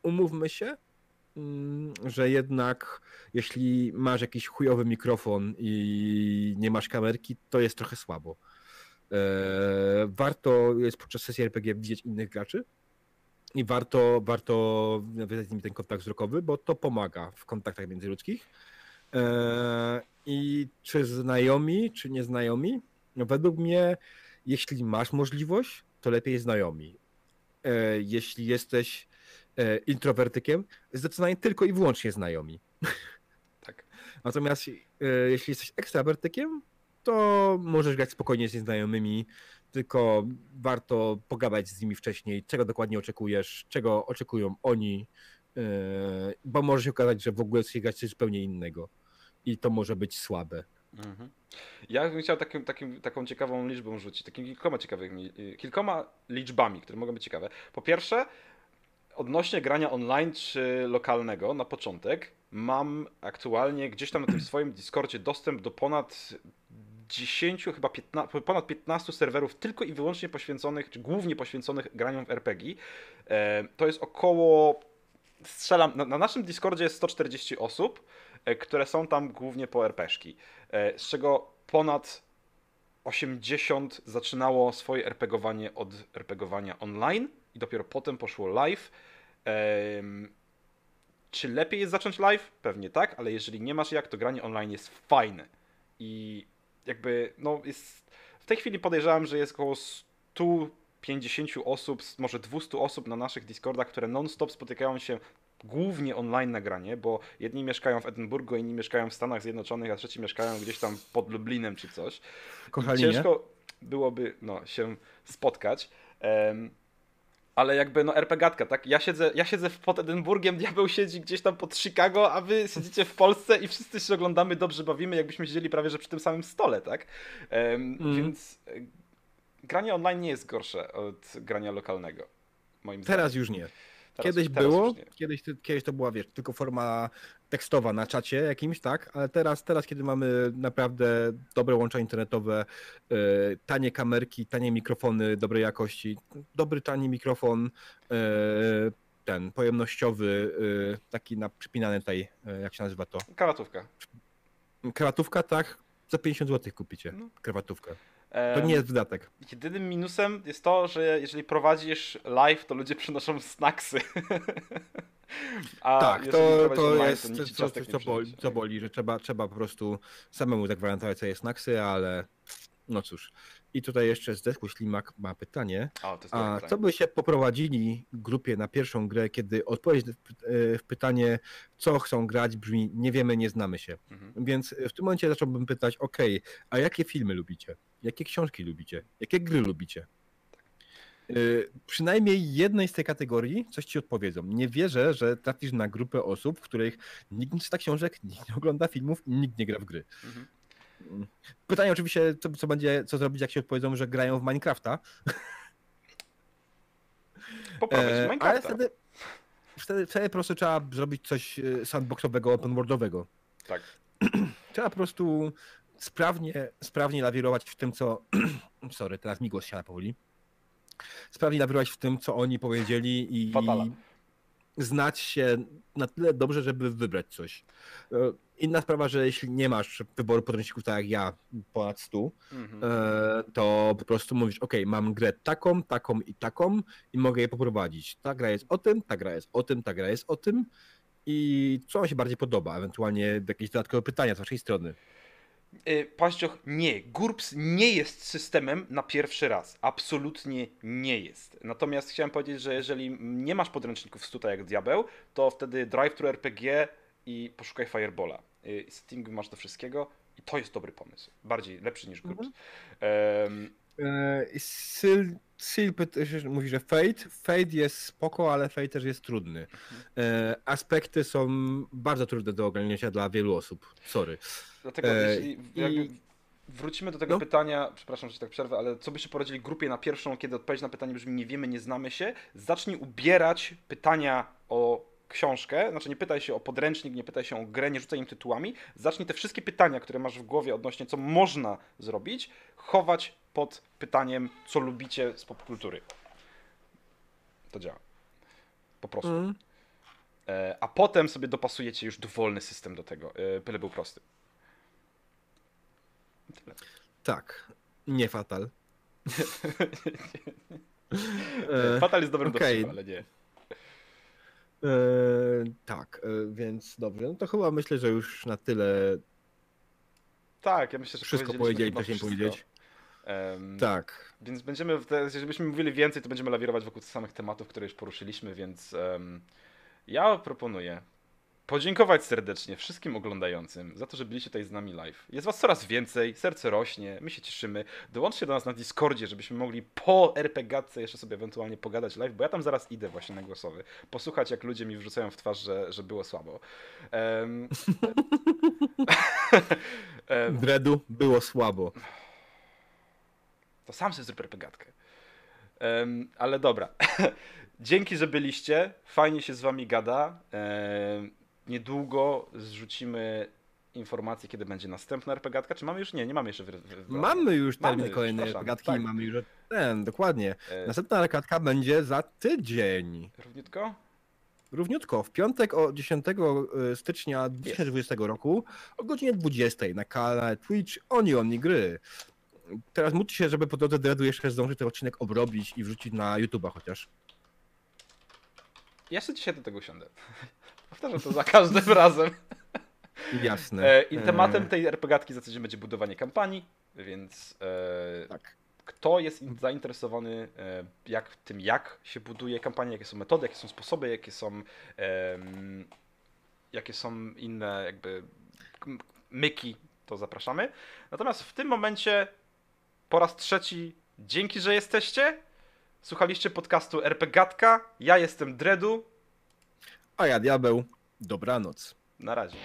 umówmy się, um, że jednak jeśli masz jakiś chujowy mikrofon i nie masz kamerki, to jest trochę słabo. E, warto jest podczas sesji RPG widzieć innych graczy i warto, warto nawiązać z nimi ten kontakt wzrokowy, bo to pomaga w kontaktach międzyludzkich. E, I czy znajomi, czy nieznajomi? No według mnie, jeśli masz możliwość, to lepiej znajomi. E, jeśli jesteś introwertykiem, zdecydowanie tylko i wyłącznie znajomi. Tak. Natomiast jeśli jesteś ekstrawertykiem, to możesz grać spokojnie z nieznajomymi, tylko warto pogadać z nimi wcześniej, czego dokładnie oczekujesz, czego oczekują oni, yy, bo może się okazać, że w ogóle chcesz grać coś zupełnie innego i to może być słabe. Mhm. Ja bym chciał takim, takim, taką ciekawą liczbą rzucić, takimi kilkoma ciekawymi, kilkoma liczbami, które mogą być ciekawe. Po pierwsze, odnośnie grania online czy lokalnego na początek, mam aktualnie gdzieś tam na tym swoim Discordzie dostęp do ponad 10, chyba 15, ponad 15 serwerów tylko i wyłącznie poświęconych, czy głównie poświęconych graniom w RPG. E, to jest około, strzelam, na, na naszym Discordzie jest 140 osób, e, które są tam głównie po RPszki, e, z czego ponad 80 zaczynało swoje RPGowanie od RPGowania online i dopiero potem poszło live. Czy lepiej jest zacząć live? Pewnie tak, ale jeżeli nie masz jak, to granie online jest fajne. I jakby, no jest... W tej chwili podejrzewam, że jest około 150 osób, może 200 osób na naszych Discordach, które non-stop spotykają się głównie online nagranie, bo jedni mieszkają w Edynburgu, inni mieszkają w Stanach Zjednoczonych, a trzeci mieszkają gdzieś tam pod Lublinem czy coś. Kochalinie. Ciężko byłoby no, się spotkać. Um, ale jakby no RPGatka, tak? Ja siedzę, ja siedzę pod Edynburgiem, diabeł siedzi gdzieś tam pod Chicago, a wy siedzicie w Polsce i wszyscy się oglądamy, dobrze bawimy, jakbyśmy siedzieli prawie że przy tym samym stole, tak? Um, mm. Więc e, granie online nie jest gorsze od grania lokalnego, moim zdaniem. Teraz już nie. Teraz, kiedyś teraz było, kiedyś, kiedyś to była, wiesz, tylko forma tekstowa na czacie jakimś, tak? Ale teraz, teraz kiedy mamy naprawdę dobre łącza internetowe, yy, tanie kamerki, tanie mikrofony dobrej jakości, dobry tani mikrofon, yy, ten pojemnościowy, yy, taki na przypinany tutaj, jak się nazywa to? Krawatówka. Krawatówka, tak? Za 50 zł kupicie no. krawatówkę. To nie jest wydatek. Jedynym minusem jest to, że jeżeli prowadzisz live, to ludzie przynoszą snacksy. A tak, to, to jest to coś, co, boli, co boli, że trzeba, trzeba po prostu samemu zagwarantować sobie snacksy, ale no cóż. I tutaj jeszcze z Desku Ślimak ma pytanie. O, a co by się poprowadzili grupie na pierwszą grę, kiedy odpowiedź w pytanie, co chcą grać, brzmi nie wiemy, nie znamy się. Mhm. Więc w tym momencie zacząłbym pytać, ok, a jakie filmy lubicie? Jakie książki lubicie? Jakie gry lubicie? Yy, przynajmniej jednej z tej kategorii coś ci odpowiedzą. Nie wierzę, że trafisz na grupę osób, w których nikt nie czyta książek, nikt nie ogląda filmów i nikt nie gra w gry. Mhm. Pytanie oczywiście, co, co będzie, co zrobić, jak się odpowiedzą, że grają w Minecrafta. Poprawić e, Minecrafta. Ale wtedy, wtedy, wtedy po prostu trzeba zrobić coś e, sandboxowego, openworldowego. Tak. Trzeba po prostu sprawnie, sprawnie lawirować w tym, co... Sorry, teraz mi głos się powoli. Sprawnie lawirować w tym, co oni powiedzieli i... Fatala znać się na tyle dobrze, żeby wybrać coś. E, inna sprawa, że jeśli nie masz wyboru podręczników tak jak ja, ponad 100, mhm. E, to po prostu mówisz, ok, mam grę taką, taką i taką i mogę je poprowadzić. Ta gra jest o tym, ta gra jest o tym, ta gra jest o tym i co wam się bardziej podoba, ewentualnie jakieś dodatkowe pytania z waszej strony. Y, Paździoch, nie. GURPS nie jest systemem na pierwszy raz. Absolutnie nie jest. Natomiast chciałem powiedzieć, że jeżeli nie masz podręczników stuta jak diabeł, to wtedy drive thru RPG i poszukaj Firebola. Y, Sting masz do wszystkiego i to jest dobry pomysł. Bardziej, lepszy niż GURPS. Mhm. Um, Sil mówi, że Fate. Fate jest spoko, ale Fate też jest trudny. E, aspekty są bardzo trudne do ogarnięcia dla wielu osób. Sorry. Dlatego e, jeśli i... wrócimy do tego no. pytania, przepraszam, że tak przerwę, ale co byście poradzili grupie na pierwszą, kiedy odpowiedź na pytanie brzmi nie wiemy, nie znamy się, zacznij ubierać pytania o książkę, znaczy nie pytaj się o podręcznik, nie pytaj się o grę, nie rzucaj im tytułami, zacznij te wszystkie pytania, które masz w głowie odnośnie co można zrobić, chować pod pytaniem, co lubicie z popkultury. To działa. Po prostu. Mm. E, a potem sobie dopasujecie już dowolny system do tego. E, byle był prosty. Tyle. Tak. Nie fatal. fatal jest dobrym okay. ale nie. E, tak, e, więc dobrze. No to chyba myślę, że już na tyle. Tak, ja myślę, że wszystko powiedzieli, co się powiedzieć. Um, tak. Więc będziemy, jeżeli byśmy mówili więcej, to będziemy lawirować wokół tych samych tematów, które już poruszyliśmy, więc um, ja proponuję podziękować serdecznie wszystkim oglądającym za to, że byliście tutaj z nami live. Jest was coraz więcej, serce rośnie, my się cieszymy. Dołączcie do nas na Discordzie, żebyśmy mogli po RPGatce jeszcze sobie ewentualnie pogadać live, bo ja tam zaraz idę właśnie na głosowy. Posłuchać, jak ludzie mi wrzucają w twarz, że, że było słabo. Um... Dredu było słabo. To sam sobie zrób RPGatkę. Um, ale dobra. Dzięki, że byliście. Fajnie się z wami gada. Um, niedługo zrzucimy informacje, kiedy będzie następna RPGatka? Czy mamy już? Nie, nie mamy jeszcze. W, w, w Mamy już Mamy termin już, kolejnej gadki Tak. i mamy już ten, dokładnie. E, Następna gadka będzie za tydzień. Równiutko? Równiutko, w piątek o 10 stycznia 2020 roku o godzinie 20 na kanale Twitch Oni Oni Gry. Teraz módlcie się, żeby po drodze Dreadu jeszcze zdążyć ten odcinek obrobić i wrzucić na YouTube'a chociaż. Ja jeszcze dzisiaj do tego usiądę. Powtarzam to za każdym razem. Jasne. E, I tematem E, tej RPGatki za tydzień będzie budowanie kampanii, więc e, Tak. kto jest in- zainteresowany e, jak, tym, jak się buduje kampania, jakie są metody, jakie są sposoby, jakie są, jakie są inne jakby myki, to zapraszamy. Natomiast w tym momencie po raz trzeci dzięki, że jesteście. Słuchaliście podcastu RPGatka. Ja jestem Dredu. A ja diabeł. Dobranoc. Na razie.